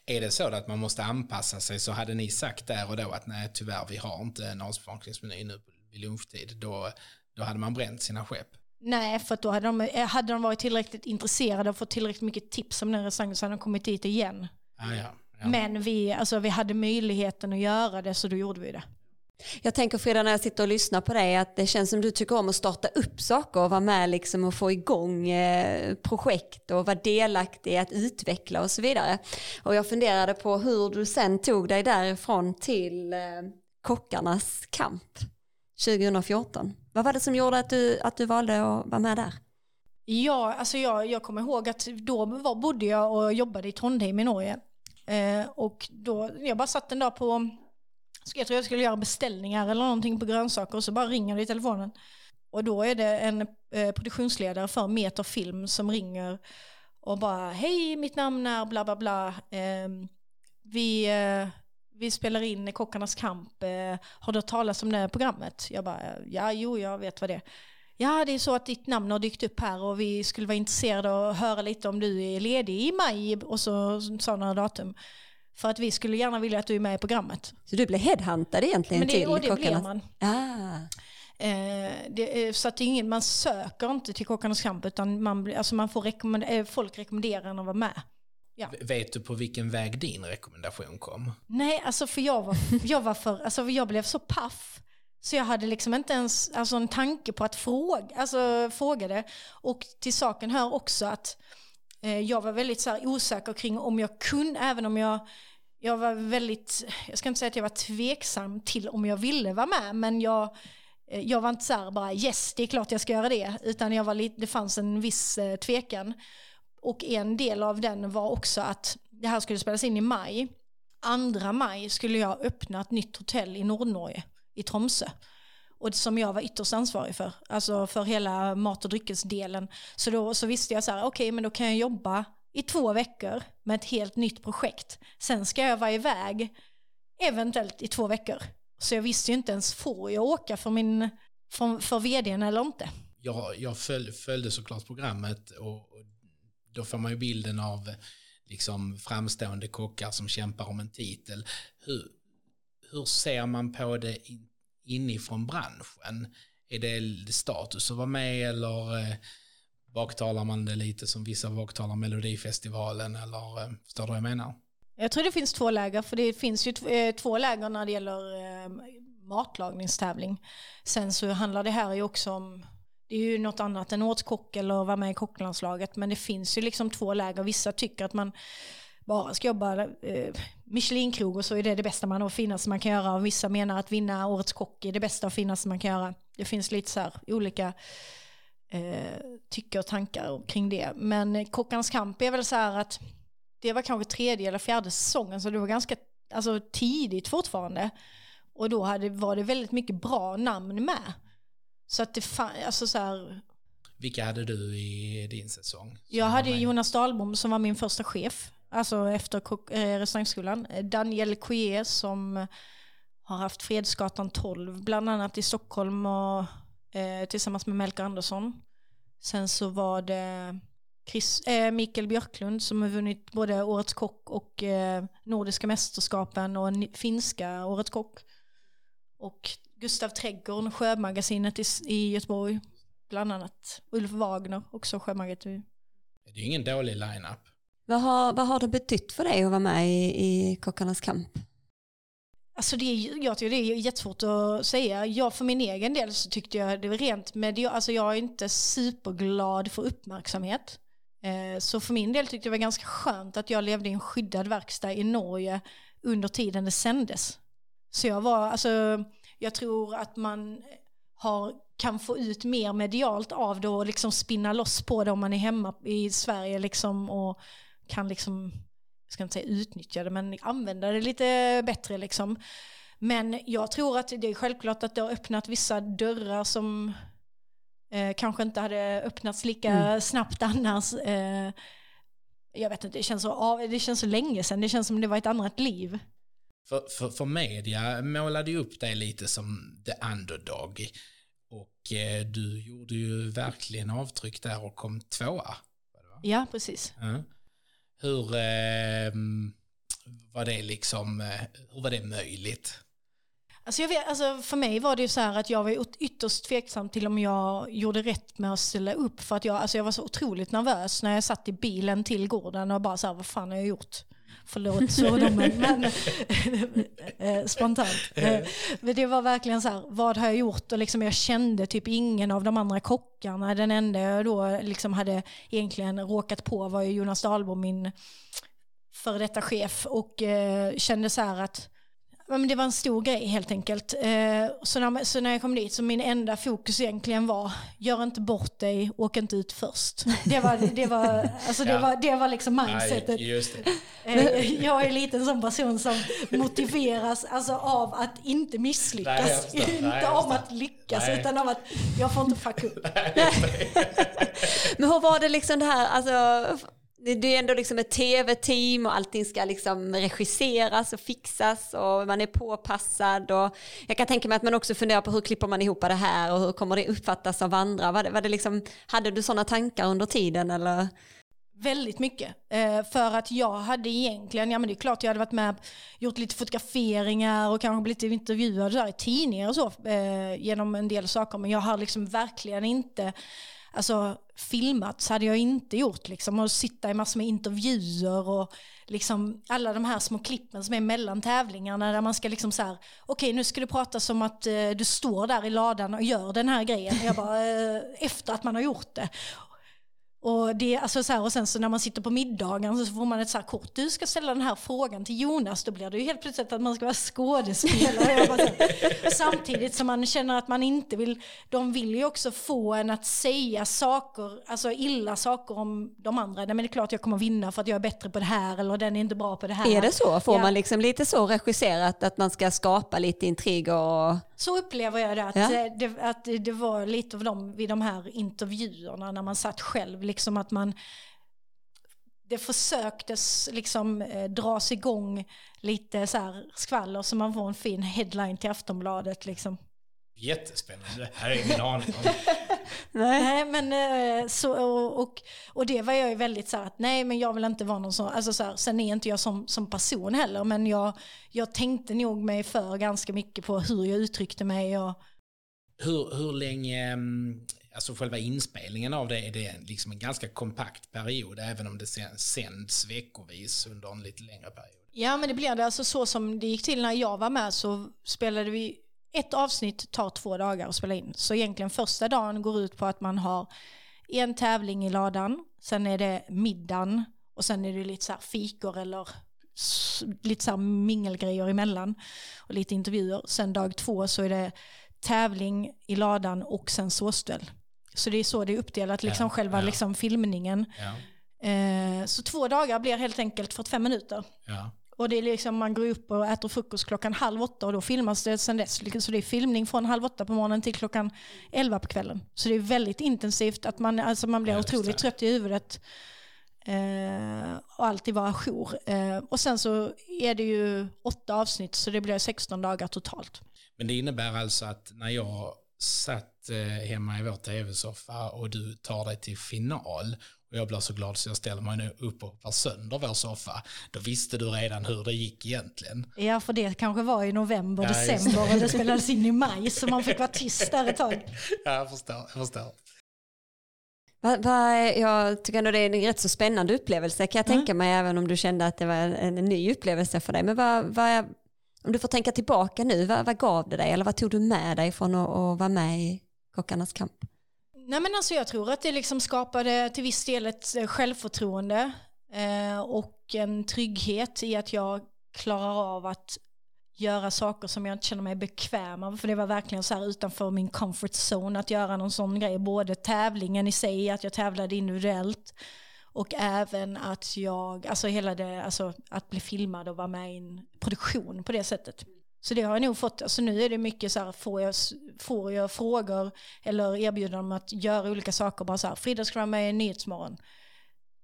[SPEAKER 3] Är det så att man måste anpassa sig så hade ni sagt där och då att nej tyvärr vi har inte en avsmakningsmeny nu vid lunchtid. Då, då hade man bränt sina skepp.
[SPEAKER 4] Nej, för då hade de, hade de varit tillräckligt intresserade och fått tillräckligt mycket tips om den restaurangen så hade de kommit dit igen.
[SPEAKER 3] Ah, ja.
[SPEAKER 4] Men vi, alltså, vi hade möjligheten att göra det så då gjorde vi det.
[SPEAKER 2] Jag tänker Frida när jag sitter och lyssnar på dig att det känns som du tycker om att starta upp saker och vara med liksom och få igång eh, projekt och vara delaktig i att utveckla och så vidare. Och jag funderade på hur du sen tog dig därifrån till eh, kockarnas kamp 2014. Vad var det som gjorde att du, att du valde att vara med där?
[SPEAKER 4] Ja, alltså jag, jag kommer ihåg att då var, bodde jag och jobbade i Trondheim i Norge. Eh, och då, jag bara satt en dag på, jag tror jag skulle göra beställningar eller någonting på grönsaker och så bara ringer det i telefonen. Och då är det en eh, produktionsledare för Meter Film som ringer och bara hej mitt namn är bla bla bla. Eh, vi, eh, vi spelar in Kockarnas kamp. Eh, har du hört talas om det programmet? Jag bara ja jo jag vet vad det är. Ja det är så att ditt namn har dykt upp här och vi skulle vara intresserade av att höra lite om du är ledig i maj och så några datum. För att vi skulle gärna vilja att du är med i programmet.
[SPEAKER 2] Så du blev headhuntad egentligen
[SPEAKER 4] Men det,
[SPEAKER 2] till
[SPEAKER 4] och det blev man.
[SPEAKER 2] Ah.
[SPEAKER 4] Eh, det, så att det är ingen, man söker inte till Kockarnas kamp utan man, alltså man får rekommend, eh, folk rekommenderar en att vara med.
[SPEAKER 3] Vet du på vilken väg din rekommendation kom?
[SPEAKER 4] Nej, alltså för jag var, jag var för, alltså jag blev så paff. Så jag hade liksom inte ens alltså en tanke på att fråga, alltså fråga det. Och till saken hör också att eh, jag var väldigt så här osäker kring om jag kunde, även om jag, jag var väldigt, jag ska inte säga att jag var tveksam till om jag ville vara med, men jag, eh, jag var inte så här bara yes, det är klart jag ska göra det, utan jag var lite, det fanns en viss eh, tvekan. Och en del av den var också att det här skulle spelas in i maj. andra maj skulle jag öppna ett nytt hotell i Nordnorge, i Tromsö. Och som jag var ytterst ansvarig för, alltså för hela mat och dryckesdelen. Så då så visste jag så här, okej men då kan jag jobba i två veckor med ett helt nytt projekt. Sen ska jag vara iväg, eventuellt i två veckor. Så jag visste ju inte ens, får jag åka för, min, för, för vdn eller inte?
[SPEAKER 3] Jag, jag följ, följde såklart programmet och, och då får man ju bilden av liksom framstående kockar som kämpar om en titel. Hur, hur ser man på det inifrån branschen? Är det status att vara med eller eh, baktalar man det lite som vissa baktalar Melodifestivalen eller eh, förstår du vad jag menar?
[SPEAKER 4] Jag tror det finns två läger, för det finns ju eh, två läger när det gäller eh, matlagningstävling. Sen så handlar det här ju också om, det är ju något annat än årskock eller att vara med i kocklandslaget, men det finns ju liksom två läger. Vissa tycker att man bara ska jobba eh, Michelinkrog och så är det det bästa man och finaste man kan göra. Och vissa menar att vinna årets kock är det bästa och finaste man kan göra. Det finns lite så här olika eh, tycker och tankar kring det. Men Kockarnas kamp är väl så här att det var kanske tredje eller fjärde säsongen så det var ganska alltså, tidigt fortfarande. Och då hade, var det väldigt mycket bra namn med. Så att det fann, alltså så här,
[SPEAKER 3] Vilka hade du i din säsong?
[SPEAKER 4] jag hade? Jonas Dahlbom som var min första chef, alltså efter eh, restaurangskolan. Daniel Couillet som har haft Fredsgatan 12 bland annat i Stockholm och, eh, tillsammans med Melker Andersson. Sen så var det Chris, eh, Mikael Björklund som har vunnit både Årets kock och eh, Nordiska mästerskapen och finska Årets kock. Och Gustav Trädgården, Sjömagasinet i, i Göteborg, bland annat. Ulf Wagner, också Sjömagasinet.
[SPEAKER 3] Det är ju ingen dålig line-up.
[SPEAKER 2] Vad, har, vad har det betytt för dig att vara med i, i Kockarnas kamp?
[SPEAKER 4] Alltså det är, jag tycker det är jättesvårt att säga. Jag för min egen del så tyckte jag det var rent med alltså jag är inte superglad för uppmärksamhet. Eh, så för min del tyckte jag det var ganska skönt att jag levde i en skyddad verkstad i Norge under tiden det sändes. Så jag var, alltså jag tror att man har, kan få ut mer medialt av det och liksom spinna loss på det om man är hemma i Sverige liksom och kan liksom jag ska inte säga utnyttja det, men använda det lite bättre liksom. Men jag tror att det är självklart att det har öppnat vissa dörrar som eh, kanske inte hade öppnats lika snabbt annars. Eh, jag vet inte, det känns, så, det känns så länge sedan, det känns som det var ett annat liv.
[SPEAKER 3] För, för, för media målade ju upp dig lite som the underdog. Och eh, du gjorde ju verkligen avtryck där och kom tvåa.
[SPEAKER 4] Ja, precis.
[SPEAKER 3] Ja. Hur eh, var det liksom, eh, hur var det möjligt?
[SPEAKER 4] Alltså jag vet, alltså för mig var det ju så här att jag var ytterst tveksam till om jag gjorde rätt med att ställa upp. För att jag, alltså jag var så otroligt nervös när jag satt i bilen till gården och bara så här, vad fan har jag gjort? Förlåt svordomen, men eh, spontant. Eh, Men det var verkligen så här, vad har jag gjort? Och liksom jag kände typ ingen av de andra kockarna. Den enda jag då liksom hade egentligen råkat på var ju Jonas Dahlbom, min före detta chef. Och eh, kände så här att men det var en stor grej helt enkelt. Eh, så, när, så när jag kom dit så min enda fokus egentligen var, gör inte bort dig, åk inte ut först. Det var, det var, alltså det
[SPEAKER 3] Ja.
[SPEAKER 4] var, det var liksom mindsetet.
[SPEAKER 3] Nej, just det.
[SPEAKER 4] Eh, Jag är lite en sån person som motiveras alltså, av att inte misslyckas.
[SPEAKER 3] Nej,
[SPEAKER 4] inte
[SPEAKER 3] Nej,
[SPEAKER 4] av att lyckas,
[SPEAKER 3] Nej.
[SPEAKER 4] utan av att jag får inte fucka upp.
[SPEAKER 2] Men hur var det liksom det här, alltså, det är ändå liksom ett tv-team och allting ska liksom regisseras och fixas och man är påpassad och jag kan tänka mig att man också funderar på hur klipper man ihop det här och hur kommer det uppfattas av andra? Var det, var det liksom, hade du sådana tankar under tiden eller?
[SPEAKER 4] Väldigt mycket. Eh, för att jag hade egentligen, ja men det är klart jag hade varit med, gjort lite fotograferingar och kanske blivit intervjuad där i tidningar och så eh, genom en del saker. Men jag har liksom verkligen inte, alltså filmat hade jag inte gjort liksom. Och sitta i massor med intervjuer och liksom alla de här små klippen som är mellan tävlingarna där man ska liksom så här, okej nu ska du prata som att eh, du står där i ladan och gör den här grejen. Jag bara, eh, efter att man har gjort det. Och, det, alltså så här, och sen så när man sitter på middagen så får man ett så här kort. Du ska ställa den här frågan till Jonas. Då blir det ju helt plötsligt att man ska vara skådespelare. Här, Samtidigt som man känner att man inte vill. De vill ju också få en att säga saker, alltså illa saker om de andra. Nej men det är klart jag kommer vinna för att jag är bättre på det här. Eller den är inte bra på det här.
[SPEAKER 2] Är det så? Får
[SPEAKER 4] Ja.
[SPEAKER 2] man liksom lite så regisserat att man ska skapa lite intriger och...
[SPEAKER 4] Så upplever jag det att,
[SPEAKER 2] Ja.
[SPEAKER 4] eh, det, att det var lite av dem vid de här intervjuerna när man satt själv, liksom att man det försöktes liksom eh, dras igång lite så här skvaller så man får en fin headline till Aftonbladet liksom.
[SPEAKER 3] Jättespännande. Det här är ingen aning om.
[SPEAKER 4] Nej men eh, så, och, och, det var jag ju väldigt så här att nej men jag vill inte vara någon sån, alltså så här, sen är inte jag som, som person heller men jag, jag tänkte nog mig för ganska mycket på hur jag uttryckte mig och
[SPEAKER 3] Hur, hur länge, mm, alltså själva inspelningen av det, är det liksom en ganska kompakt period, även om det sen sänds veckovis under en lite längre period?
[SPEAKER 4] Ja men det blev det, alltså så som det gick till när jag var med så spelade vi, ett avsnitt tar två dagar att spela in. Så egentligen första dagen går ut på att man har en tävling i ladan, sen är det middagen och sen är det lite så här fikor eller lite så här mingelgrejer emellan och lite intervjuer. Sen dag två så är det tävling i ladan och sen såsduell. Så det är så det är uppdelat, liksom
[SPEAKER 3] Ja,
[SPEAKER 4] själva
[SPEAKER 3] ja.
[SPEAKER 4] liksom filmningen.
[SPEAKER 3] Ja,
[SPEAKER 4] Eh, så två dagar blir helt enkelt 45 minuter.
[SPEAKER 3] ja.
[SPEAKER 4] Och det är liksom, man går upp och äter frukost klockan halv åtta och då filmas det sen dess. Så det är filmning från halv åtta på morgonen till klockan elva på kvällen. Så det är väldigt intensivt, att man, alltså man blir otroligt trött i huvudet. Eh, och alltid vara ajour. Eh, och sen så är det ju åtta avsnitt så det blir 16 dagar totalt.
[SPEAKER 3] Men det innebär alltså att när jag satt eh, hemma i vår tv-soffa och du tar dig till final och jag blir så glad så jag ställer mig nu upp och hoppar sönder vår soffa, då visste du redan hur det gick egentligen.
[SPEAKER 4] Ja, för det kanske var i november,
[SPEAKER 3] Ja, just det.
[SPEAKER 4] december och det spelades in i maj så man fick vara tyst där ett tag.
[SPEAKER 3] Ja, jag förstår. Jag förstår.
[SPEAKER 2] Jag tycker ändå det är en rätt så spännande upplevelse kan jag
[SPEAKER 4] Mm.
[SPEAKER 2] tänka mig även om du kände att det var en, en ny upplevelse för dig. Men vad, vad, om du får tänka tillbaka nu, vad, vad gav det dig eller vad tog du med dig från att, att vara med i Kockarnas kamp?
[SPEAKER 4] Nej men alltså jag tror att det liksom skapade till viss del ett eh, självförtroende eh, och en trygghet i att jag klarar av att göra saker som jag inte känner mig bekväm av. För det var verkligen så här utanför min comfort zone att göra någon sån grej. Både tävlingen i sig, att jag tävlade individuellt och även att jag, alltså hela det, alltså att bli filmad och vara med i en produktion på det sättet. Så det har jag nog fått, alltså nu är det mycket så här, får jag, får jag frågor eller erbjudanden om att göra olika saker, bara så här, Frida ska vara med i Nyhetsmorgon.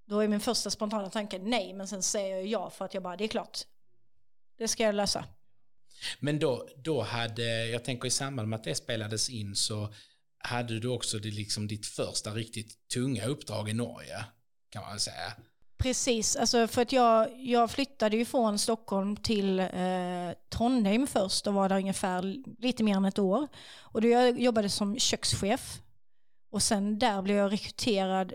[SPEAKER 4] Då är min första spontana tanke nej, men sen säger jag ja för att jag bara, det är klart. Det ska jag lösa.
[SPEAKER 3] Men då, då hade, jag tänker i samband med att det spelades in så hade du också det, liksom ditt första riktigt tunga uppdrag i Norge, kan man väl säga.
[SPEAKER 4] Precis, alltså för att jag, jag flyttade ju från Stockholm till eh, Trondheim först och var där ungefär lite mer än ett år. Och då jag jobbade som kökschef. Och sen där blev jag rekryterad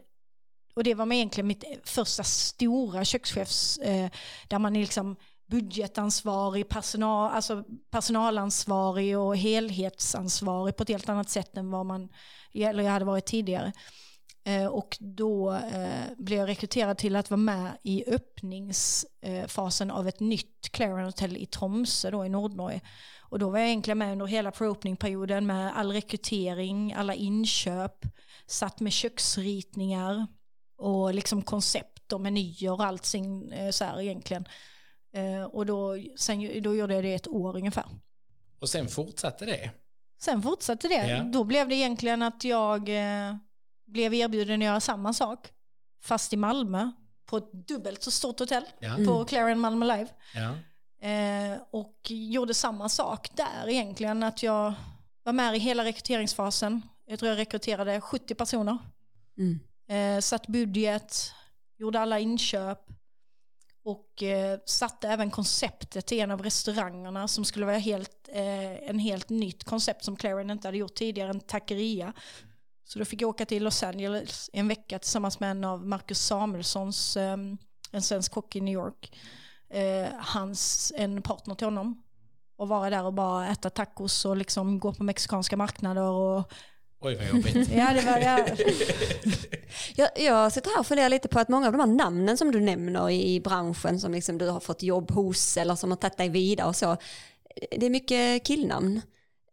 [SPEAKER 4] och det var med egentligen mitt första stora kökschefs, eh, där man är liksom budgetansvarig, personal, alltså personalansvarig och helhetsansvarig på ett helt annat sätt än vad man eller jag hade varit tidigare. Eh, och då eh, blev jag rekryterad till att vara med i öppningsfasen av ett nytt Clarion Hotel i Tromsö då i Nordnorge. Och då var jag egentligen med under hela pro-opening-perioden med all rekrytering, alla inköp, satt med köksritningar och liksom koncept och menyer och allting eh, så här egentligen. Eh, och då, sen, då gjorde jag det ett år ungefär.
[SPEAKER 3] Och sen fortsatte det?
[SPEAKER 4] Sen fortsatte det.
[SPEAKER 3] Ja.
[SPEAKER 4] Då blev det egentligen att jag eh, blev erbjuden att göra samma sak, fast i Malmö, på ett dubbelt så stort hotell,
[SPEAKER 3] Ja.
[SPEAKER 4] på Clarion Malmö Live.
[SPEAKER 3] Ja.
[SPEAKER 4] Eh, och gjorde samma sak där egentligen, att jag var med i hela rekryteringsfasen. Jag tror jag rekryterade 70 personer.
[SPEAKER 2] Mm.
[SPEAKER 4] Eh, satt budget, gjorde alla inköp och eh, satte även konceptet till en av restaurangerna som skulle vara helt, eh, en helt nytt koncept som Clarion inte hade gjort tidigare, en taqueria. Så då fick jag åka till Los Angeles en vecka tillsammans med en av Marcus Samuelssons, eh, en svensk kock i New York, eh, hans, en partner till honom. Och vara där och bara äta tacos och liksom gå på mexikanska marknader och
[SPEAKER 3] Oj vad jobbigt.
[SPEAKER 4] ja, det var, ja,
[SPEAKER 2] Jag, jag sitter här och funderar lite på att många av de här namnen som du nämner i, i branschen som liksom du har fått jobb hos eller som har tagit dig vidare och så. Det är mycket killnamn.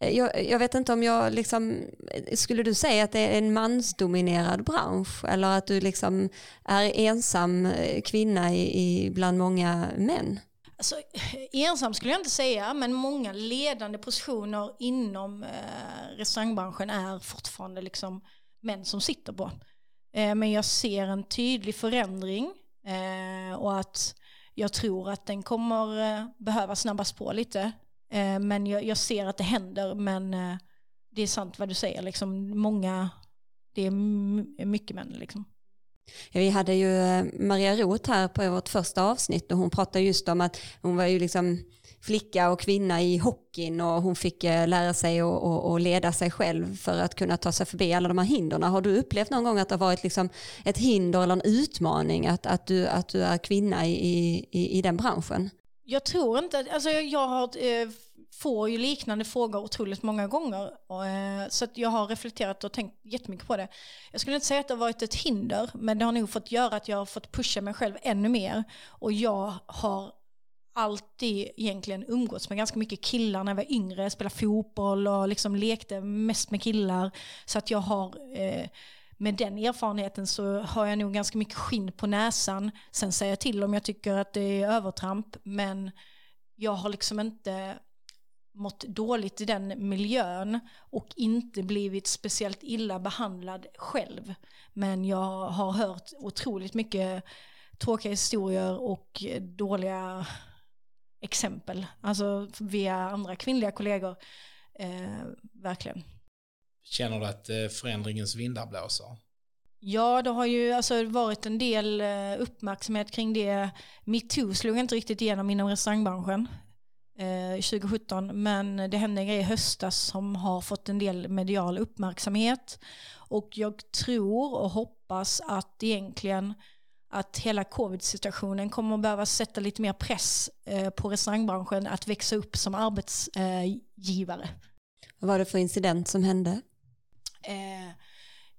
[SPEAKER 2] Eh, jag, jag vet inte om jag liksom, eh, skulle du säga att det är en mansdominerad bransch eller att du liksom är ensam eh, kvinna i, i bland många män?
[SPEAKER 4] Alltså, ensam skulle jag inte säga, men många ledande positioner inom eh, restaurangbranschen är fortfarande liksom män som sitter på. Eh, men jag ser en tydlig förändring eh, och att jag tror att den kommer eh, behöva snabbas på lite. Eh, men jag, jag ser att det händer, men eh, det är sant vad du säger, liksom många, det är mycket män liksom.
[SPEAKER 2] Ja, vi hade ju eh, Maria Roth här på vårt första avsnitt och hon pratade just om att hon var ju liksom flicka och kvinna i hockeyn och hon fick lära sig att och, och leda sig själv för att kunna ta sig förbi alla de här hindren. Har du upplevt någon gång att det har varit liksom ett hinder eller en utmaning att, att, du, att du är kvinna i, i, i den branschen?
[SPEAKER 4] Jag tror inte, alltså jag, har, eh, får ju liknande frågor otroligt många gånger. Och, eh, så att jag har reflekterat och tänkt jättemycket på det. Jag skulle inte säga att det har varit ett hinder, men det har nog fått göra att jag har fått pusha mig själv ännu mer. Och jag har alltid egentligen umgåtts med ganska mycket killar när jag var yngre, spelade fotboll och liksom lekte mest med killar. Så att jag har eh, med den erfarenheten så har jag nog ganska mycket skinn på näsan. Sen säger jag till om jag tycker att det är övertramp, men jag har liksom inte mått dåligt i den miljön och inte blivit speciellt illa behandlad själv. Men jag har hört otroligt mycket tråkiga historier och dåliga exempel, alltså via andra kvinnliga kollegor. Eh, verkligen.
[SPEAKER 3] Känner du att eh, förändringens vindar blåser?
[SPEAKER 4] Ja, det har ju alltså varit en del eh, uppmärksamhet kring det. Metoo slog inte riktigt igenom inom restaurangbranschen eh, 2017, men det hände en grej i höstas som har fått en del medial uppmärksamhet. Och jag tror och hoppas att egentligen att hela covid-situationen kommer att behöva sätta lite mer press eh, på restaurangbranschen att växa upp som arbetsgivare.
[SPEAKER 2] Vad var det för incident som hände?
[SPEAKER 4] Eh,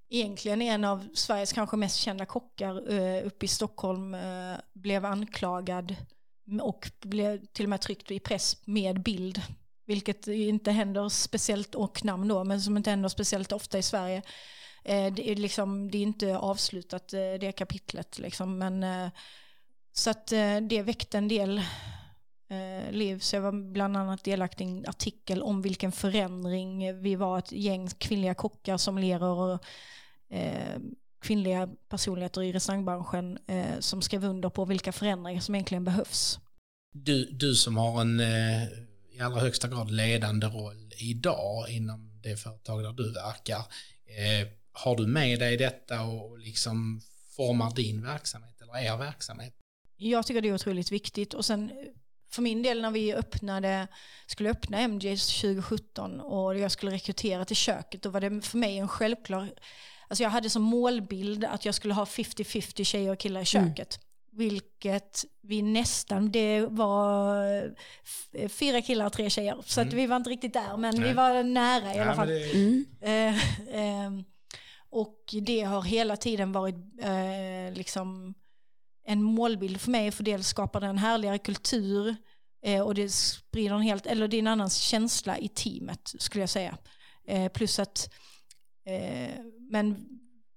[SPEAKER 4] egentligen en av Sveriges kanske mest kända kockar eh, uppe i Stockholm eh, blev anklagad och blev till och med tryckt i press med bild. Vilket inte händer speciellt, och namn då, men som inte händer speciellt ofta i Sverige. Eh, det, är liksom, det är inte avslutat eh, det kapitlet liksom, men eh, så att eh, det väckte en del eh, liv. Så jag var bland annat delaktig i en artikel om vilken förändring vi var ett gäng kvinnliga kockar som lerer och eh, kvinnliga personligheter i restaurangbranschen eh, som skrev under på vilka förändringar som egentligen behövs.
[SPEAKER 3] Du, du som har en eh, i allra högsta grad ledande roll idag inom det företag där du verkar. Eh, har du med dig detta och liksom formar din verksamhet eller er verksamhet?
[SPEAKER 4] Jag tycker det är otroligt viktigt och sen för min del när vi öppnade, skulle öppna MJs 2017 och jag skulle rekrytera till köket, då var det för mig en självklar, alltså jag hade som målbild att jag skulle ha 50-50 tjejer och killar i köket. Vilket vi nästan, det var fyra killar och tre tjejer. Så att vi var inte riktigt där, men vi
[SPEAKER 3] Nej.
[SPEAKER 4] var nära i alla fall.
[SPEAKER 3] det,
[SPEAKER 4] Eh, ehm, och det har hela tiden varit eh, liksom en målbild för mig, för dels skapar det en härligare kultur eh, och det sprider en helt, eller det är en annan känsla i teamet skulle jag säga. Eh, plus att, eh, men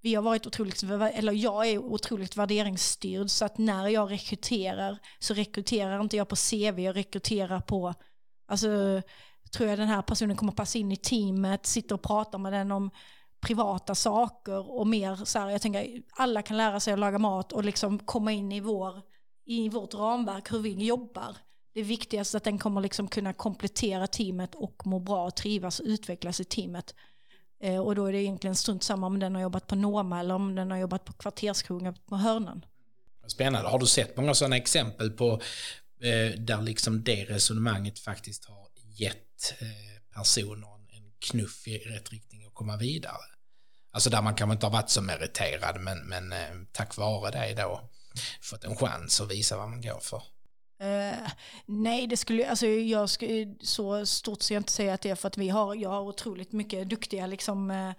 [SPEAKER 4] vi har varit otroligt, eller jag är otroligt värderingsstyrd så att när jag rekryterar så rekryterar inte jag på CV, jag rekryterar på, alltså tror jag den här personen kommer passa in i teamet, sitter och pratar med den om privata saker och mer så här, jag tänker alla kan lära sig att laga mat och liksom komma in i, vår, i vårt ramverk hur vi jobbar. Det viktigaste är att den kommer liksom kunna komplettera teamet och må bra, trivas och utvecklas i teamet. Eh, och då är det egentligen strunt samma om den har jobbat på Noma eller om den har jobbat på kvarterskrogen på Hörnan.
[SPEAKER 3] Spännande. Har du sett många sådana exempel på eh, där liksom det resonemanget faktiskt har gett eh, personer en knuff i rätt riktning och komma vidare? Alltså där man kanske inte har varit så meriterad men, men eh, tack vare det då fått en chans att visa vad man går för.
[SPEAKER 4] Uh, nej, det skulle, alltså jag skulle, så stort ska jag inte säga att det är för att vi har, jag har otroligt mycket duktiga liksom, uh,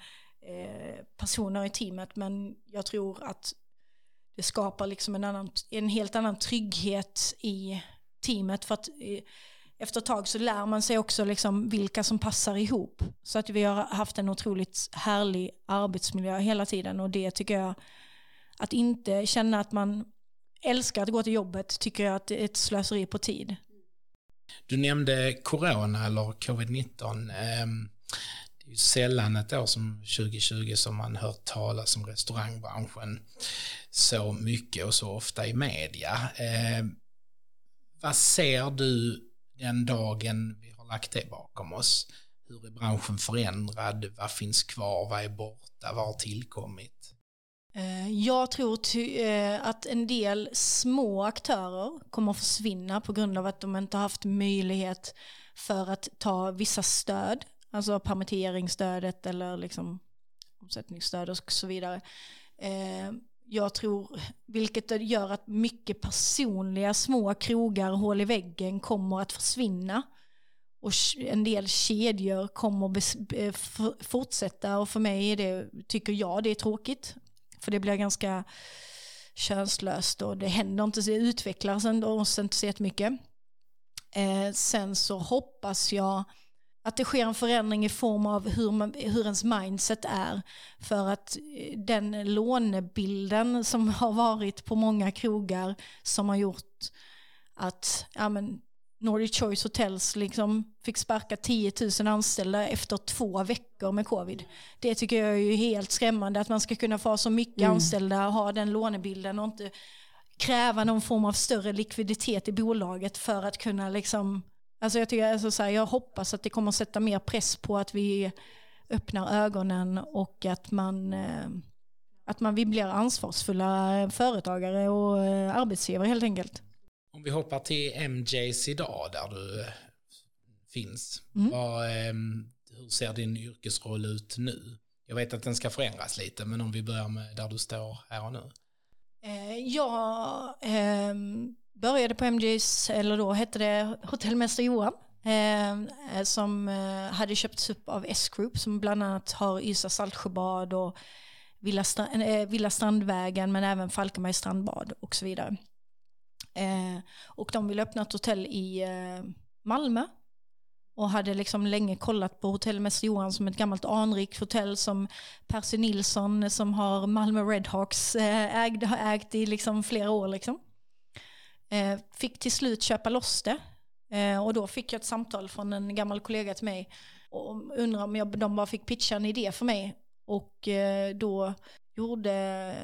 [SPEAKER 4] personer i teamet, men jag tror att det skapar liksom en, annan, en helt annan trygghet i teamet för att uh, efter ett tag så lär man sig också liksom vilka som passar ihop. Så att vi har haft en otroligt härlig arbetsmiljö hela tiden och det tycker jag, att inte känna att man älskar att gå till jobbet tycker jag att det är ett slöseri på tid.
[SPEAKER 3] Du nämnde corona eller covid-19. Ehm, det är ju sällan ett år som 2020 som man hört talas om restaurangbranschen så mycket och så ofta i media. Ehm, vad ser du den dagen vi har lagt det bakom oss? Hur är branschen förändrad? Vad finns kvar? Vad är borta? Vad har tillkommit?
[SPEAKER 4] Eh, jag tror eh, att en del små aktörer kommer att försvinna på grund av att de inte har haft möjlighet för att ta vissa stöd, alltså permitteringsstödet eller liksom omsättningsstöd och så vidare. Eh, jag tror, vilket gör att mycket personliga små krogar, hål i väggen kommer att försvinna. Och en del kedjor kommer att fortsätta och för mig är det, tycker jag det är tråkigt. För det blir ganska könslöst och det händer inte, det utvecklas ändå inte så jättemycket. Eh, sen så hoppas jag att det sker en förändring i form av hur, man, hur ens mindset är. För att eh, den lånebilden som har varit på många krogar som har gjort att ja, men, Nordic Choice Hotels liksom fick sparka 10 000 anställda efter två veckor med covid. Det tycker jag är helt skrämmande att man ska kunna få så mycket mm. anställda och ha den lånebilden och inte kräva någon form av större likviditet i bolaget för att kunna liksom, alltså jag, tycker, alltså så här, jag hoppas att det kommer att sätta mer press på att vi öppnar ögonen och att man, eh, att man vi blir ansvarsfulla företagare och eh, arbetsgivare helt enkelt.
[SPEAKER 3] Om vi hoppar till MJs idag där du eh, finns. Mm. Vad, ehm, hur ser din yrkesroll ut nu? Jag vet att den ska förändras lite, men om vi börjar med där du står här och nu.
[SPEAKER 4] Eh, jag eh, började på MJs, eller då hette det Hotellmästare Johan, eh, som eh, hade köpts upp av S-Group som bland annat har Ystad Saltsjöbad och Villa, Strand, eh, Villa Strandvägen men även Falkenberg strandbad och så vidare. Eh, och de ville öppna ett hotell i eh, Malmö. Och hade liksom länge kollat på Hotell Mäster Johan som ett gammalt anrikt hotell som Percy Nilsson som har Malmö Redhawks eh, har ägt i liksom flera år. Liksom. Eh, fick till slut köpa loss det. Eh, och då fick jag ett samtal från en gammal kollega till mig och undrade om jag, de bara fick pitcha en idé för mig. Och eh, då gjorde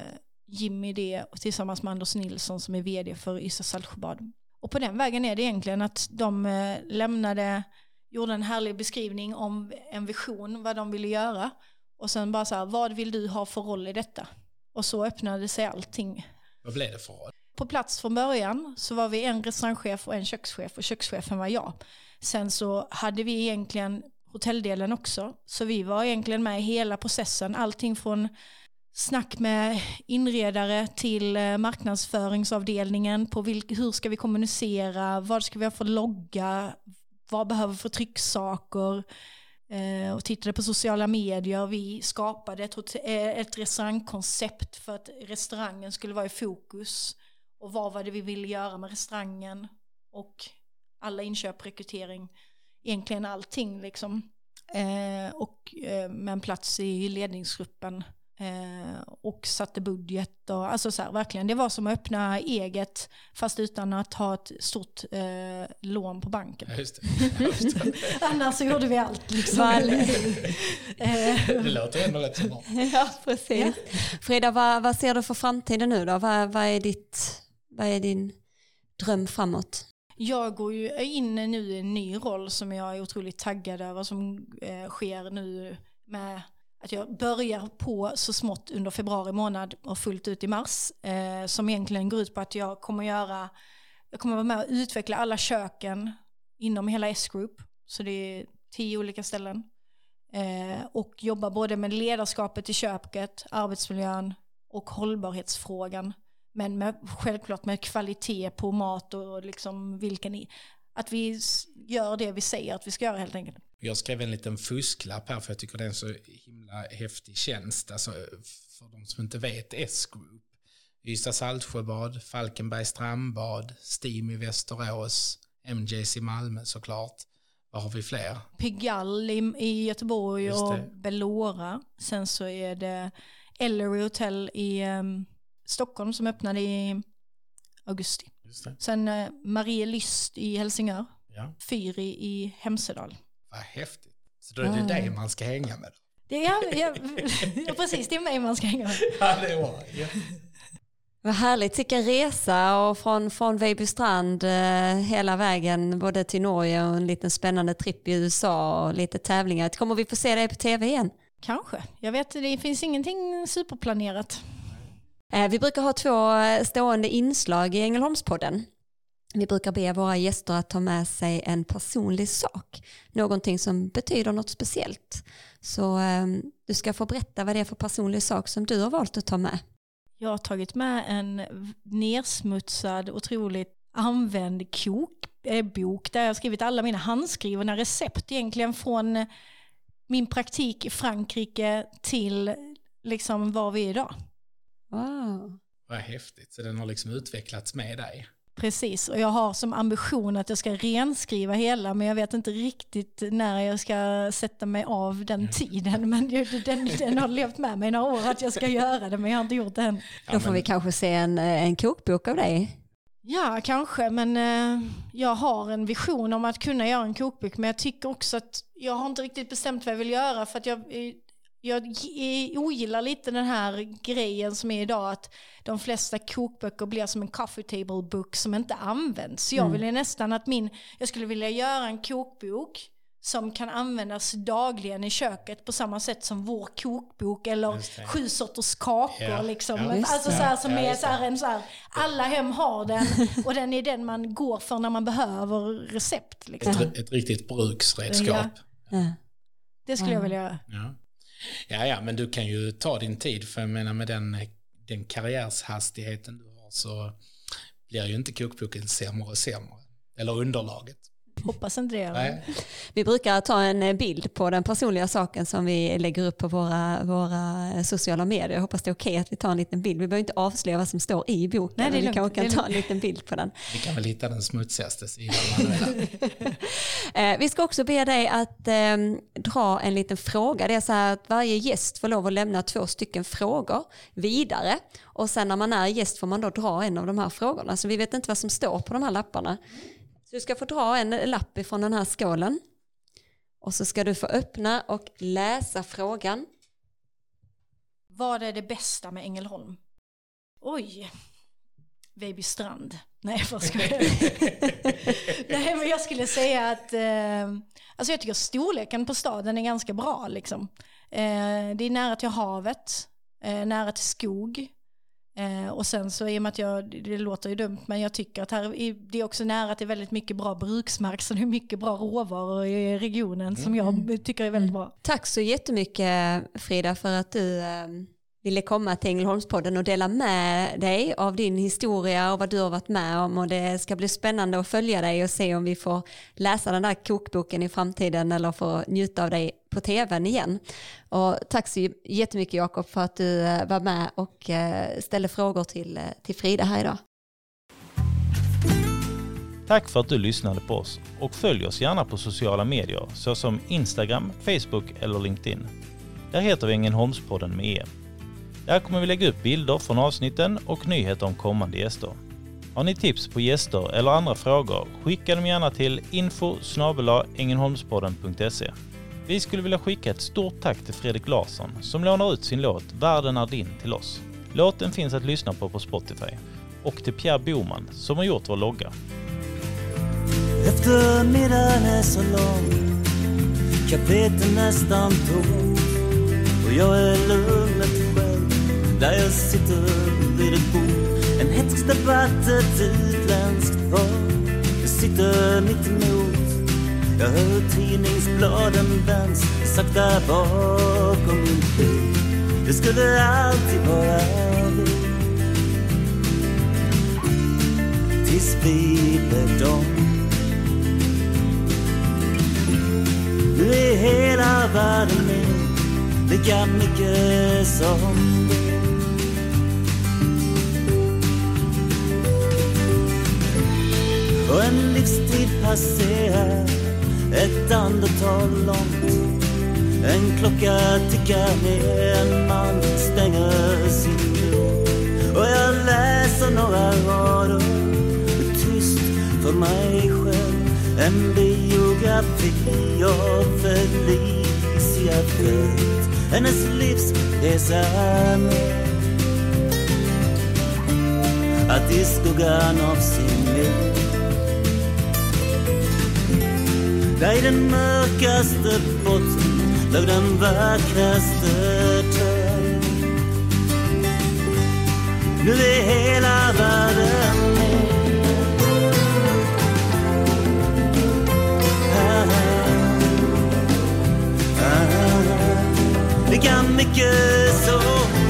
[SPEAKER 4] Jimmy det tillsammans med Anders Nilsson som är vd för Ystad Saltsjöbad. Och på den vägen är det egentligen att de eh, lämnade, gjorde en härlig beskrivning om en vision, vad de ville göra. Och sen bara så här, vad vill du ha för roll i detta? Och så öppnade sig allting.
[SPEAKER 3] Vad blev det för roll?
[SPEAKER 4] På plats från början så var vi en restaurangchef och en kökschef och kökschefen var jag. Sen så hade vi egentligen hotelldelen också. Så vi var egentligen med i hela processen. Allting från snack med inredare till eh, marknadsföringsavdelningen på vilk, hur ska vi kommunicera, vad ska vi ha för logga, vad behöver vi för trycksaker, eh, och tittade på sociala medier. Vi skapade ett, eh, ett restaurangkoncept för att restaurangen skulle vara i fokus. Och vad var det vi ville göra med restaurangen och alla inköp, rekrytering, egentligen allting liksom. Eh, och eh, med en plats i ledningsgruppen Eh, och satte budget och alltså så här, verkligen. Det var som att öppna eget fast utan att ha ett stort eh, lån på banken.
[SPEAKER 3] Just det. Just det.
[SPEAKER 4] Annars så gjorde vi allt. Liksom.
[SPEAKER 3] det låter ändå rätt så bra.
[SPEAKER 2] Ja, precis. Frida, vad, vad ser du för framtiden nu då? Vad, vad, är ditt, vad är din dröm framåt?
[SPEAKER 4] Jag går ju in nu i en ny roll som jag är otroligt taggad över som eh, sker nu med att jag börjar på så smått under februari månad och fullt ut i mars. Eh, som egentligen går ut på att jag kommer göra, jag kommer vara med och utveckla alla köken inom hela S-Group. Så det är tio olika ställen. Eh, och jobba både med ledarskapet i köket, arbetsmiljön och hållbarhetsfrågan. Men med, självklart med kvalitet på mat och liksom vilken, att vi gör det vi säger att vi ska göra helt enkelt.
[SPEAKER 3] Jag skrev en liten fusklapp här för jag tycker det är en så himla häftig tjänst. Alltså, för de som inte vet S-Group. Ystad Saltsjöbad, Falkenberg strandbad, Steam i Västerås, MJs i Malmö såklart. Vad har vi fler?
[SPEAKER 4] Pigalle i, i Göteborg och Bellora. Sen så är det Ellery Hotel i um, Stockholm som öppnade i augusti. Sen uh, Marie Lyst i Helsingör. Ja. Fyri i Hemsedal.
[SPEAKER 3] Vad häftigt. Så då är det mm. dig man ska hänga med?
[SPEAKER 4] Det är, ja, ja, precis, det är mig man ska hänga med.
[SPEAKER 3] Ja, det var ja.
[SPEAKER 2] Vad härligt, vilken resa och från, från Vejbystrand eh, hela vägen både till Norge och en liten spännande tripp i USA och lite tävlingar. Kommer vi få se dig på tv igen?
[SPEAKER 4] Kanske. Jag vet, det finns ingenting superplanerat.
[SPEAKER 2] Eh, vi brukar ha två eh, stående inslag i Ängelholmspodden. Vi brukar be våra gäster att ta med sig en personlig sak, någonting som betyder något speciellt. Så eh, du ska få berätta vad det är för personlig sak som du har valt att ta med.
[SPEAKER 4] Jag har tagit med en nersmutsad, otroligt använd kokbok eh, där jag har skrivit alla mina handskrivna recept egentligen från min praktik i Frankrike till liksom var vi är idag.
[SPEAKER 2] Wow.
[SPEAKER 3] Vad häftigt, så den har liksom utvecklats med dig?
[SPEAKER 4] Precis, och jag har som ambition att jag ska renskriva hela, men jag vet inte riktigt när jag ska sätta mig av den tiden. Men den, den har levt med mig några år att jag ska göra det, men jag har inte gjort det än.
[SPEAKER 2] Då får vi kanske se en, eh, en kokbok av dig.
[SPEAKER 4] Ja, kanske, men eh, jag har en vision om att kunna göra en kokbok, men jag tycker också att jag har inte riktigt bestämt vad jag vill göra, för att jag jag ogillar lite den här grejen som är idag att de flesta kokböcker blir som en coffee table book som inte används. Jag mm. vill nästan att min, jag skulle vilja göra en kokbok som kan användas dagligen i köket på samma sätt som vår kokbok eller sju sorters kakor. Ja. Liksom. Ja, alltså så här, som ja, är så här, en så här, alla hem har den och den är den man går för när man behöver recept. Liksom.
[SPEAKER 3] Ett, ett riktigt bruksredskap.
[SPEAKER 4] Det skulle jag vilja göra.
[SPEAKER 3] Ja, ja, men du kan ju ta din tid för jag menar med den, den karriärshastigheten du har så blir ju inte kokboken sämre och sämre. Eller underlaget.
[SPEAKER 4] Hoppas inte det. Nej.
[SPEAKER 2] Vi brukar ta en eh, bild på den personliga saken som vi lägger upp på våra, våra eh, sociala medier. Jag hoppas det är okej okay att vi tar en liten bild. Vi behöver inte avslöja vad som står i boken. Nej, vi kanske kan ta en liten bild på den.
[SPEAKER 3] Vi kan väl hitta den smutsigaste sidan.
[SPEAKER 2] Eh, vi ska också be dig att eh, dra en liten fråga. Det är så här att varje gäst får lov att lämna två stycken frågor vidare. Och sen när man är gäst får man då dra en av de här frågorna. Så vi vet inte vad som står på de här lapparna. Så du ska få dra en lapp ifrån den här skålen. Och så ska du få öppna och läsa frågan.
[SPEAKER 4] Vad är det bästa med Ängelholm? Oj, Vejbystrand. Nej, vad ska jag Nej, men jag skulle säga att eh, alltså jag tycker storleken på staden är ganska bra. Liksom. Eh, det är nära till havet, eh, nära till skog. Eh, och sen så i och med att jag, det låter ju dumt, men jag tycker att här, det är också nära till väldigt mycket bra bruksmark, så det är mycket bra råvaror i regionen mm. som jag mm. tycker är väldigt bra.
[SPEAKER 2] Tack så jättemycket Frida för att du eh, ville komma till Ängelholmspodden och dela med dig av din historia och vad du har varit med om och det ska bli spännande att följa dig och se om vi får läsa den där kokboken i framtiden eller få njuta av dig på tvn igen. Och tack så jättemycket Jakob för att du eh, var med och eh, ställde frågor till, eh, till Frida här idag.
[SPEAKER 1] Tack för att du lyssnade på oss och följ oss gärna på sociala medier såsom Instagram, Facebook eller LinkedIn. Där heter vi Ängelholmspodden med E. Där kommer vi lägga upp bilder från avsnitten och nyheter om kommande gäster. Har ni tips på gäster eller andra frågor, skicka dem gärna till info ängelholmspodden.se. Vi skulle vilja skicka ett stort tack till Fredrik Larsson som lånar ut sin låt Världen är din till oss. Låten finns att lyssna på på Spotify. Och till Pierre Boman som har gjort vår logga.
[SPEAKER 5] Eftermiddagen är så lång Kapeten nästan tom Och jag är lugnet själv Där jag sitter vid ett bord En hätsk debatt, ett utländskt par Jag sitter mitt emot jag hör tidningsbladen vänds Sakta bakom min bil Det skulle alltid vara vi Tills vi blev dom Nu är hela världen min lika mycket som du. Och en livstid passerar ett andetag långt. En klocka tickar ner, en man stänger sin dörr. Och jag läser några rader. Tyst för mig själv. En biografi av Felicia Fält. Hennes livsresa med. Att i skuggan av sin liv Där i den mörkaste botten låg den vackraste träd Nu är hela världen med. Ah, ah, ah, Lika mycket som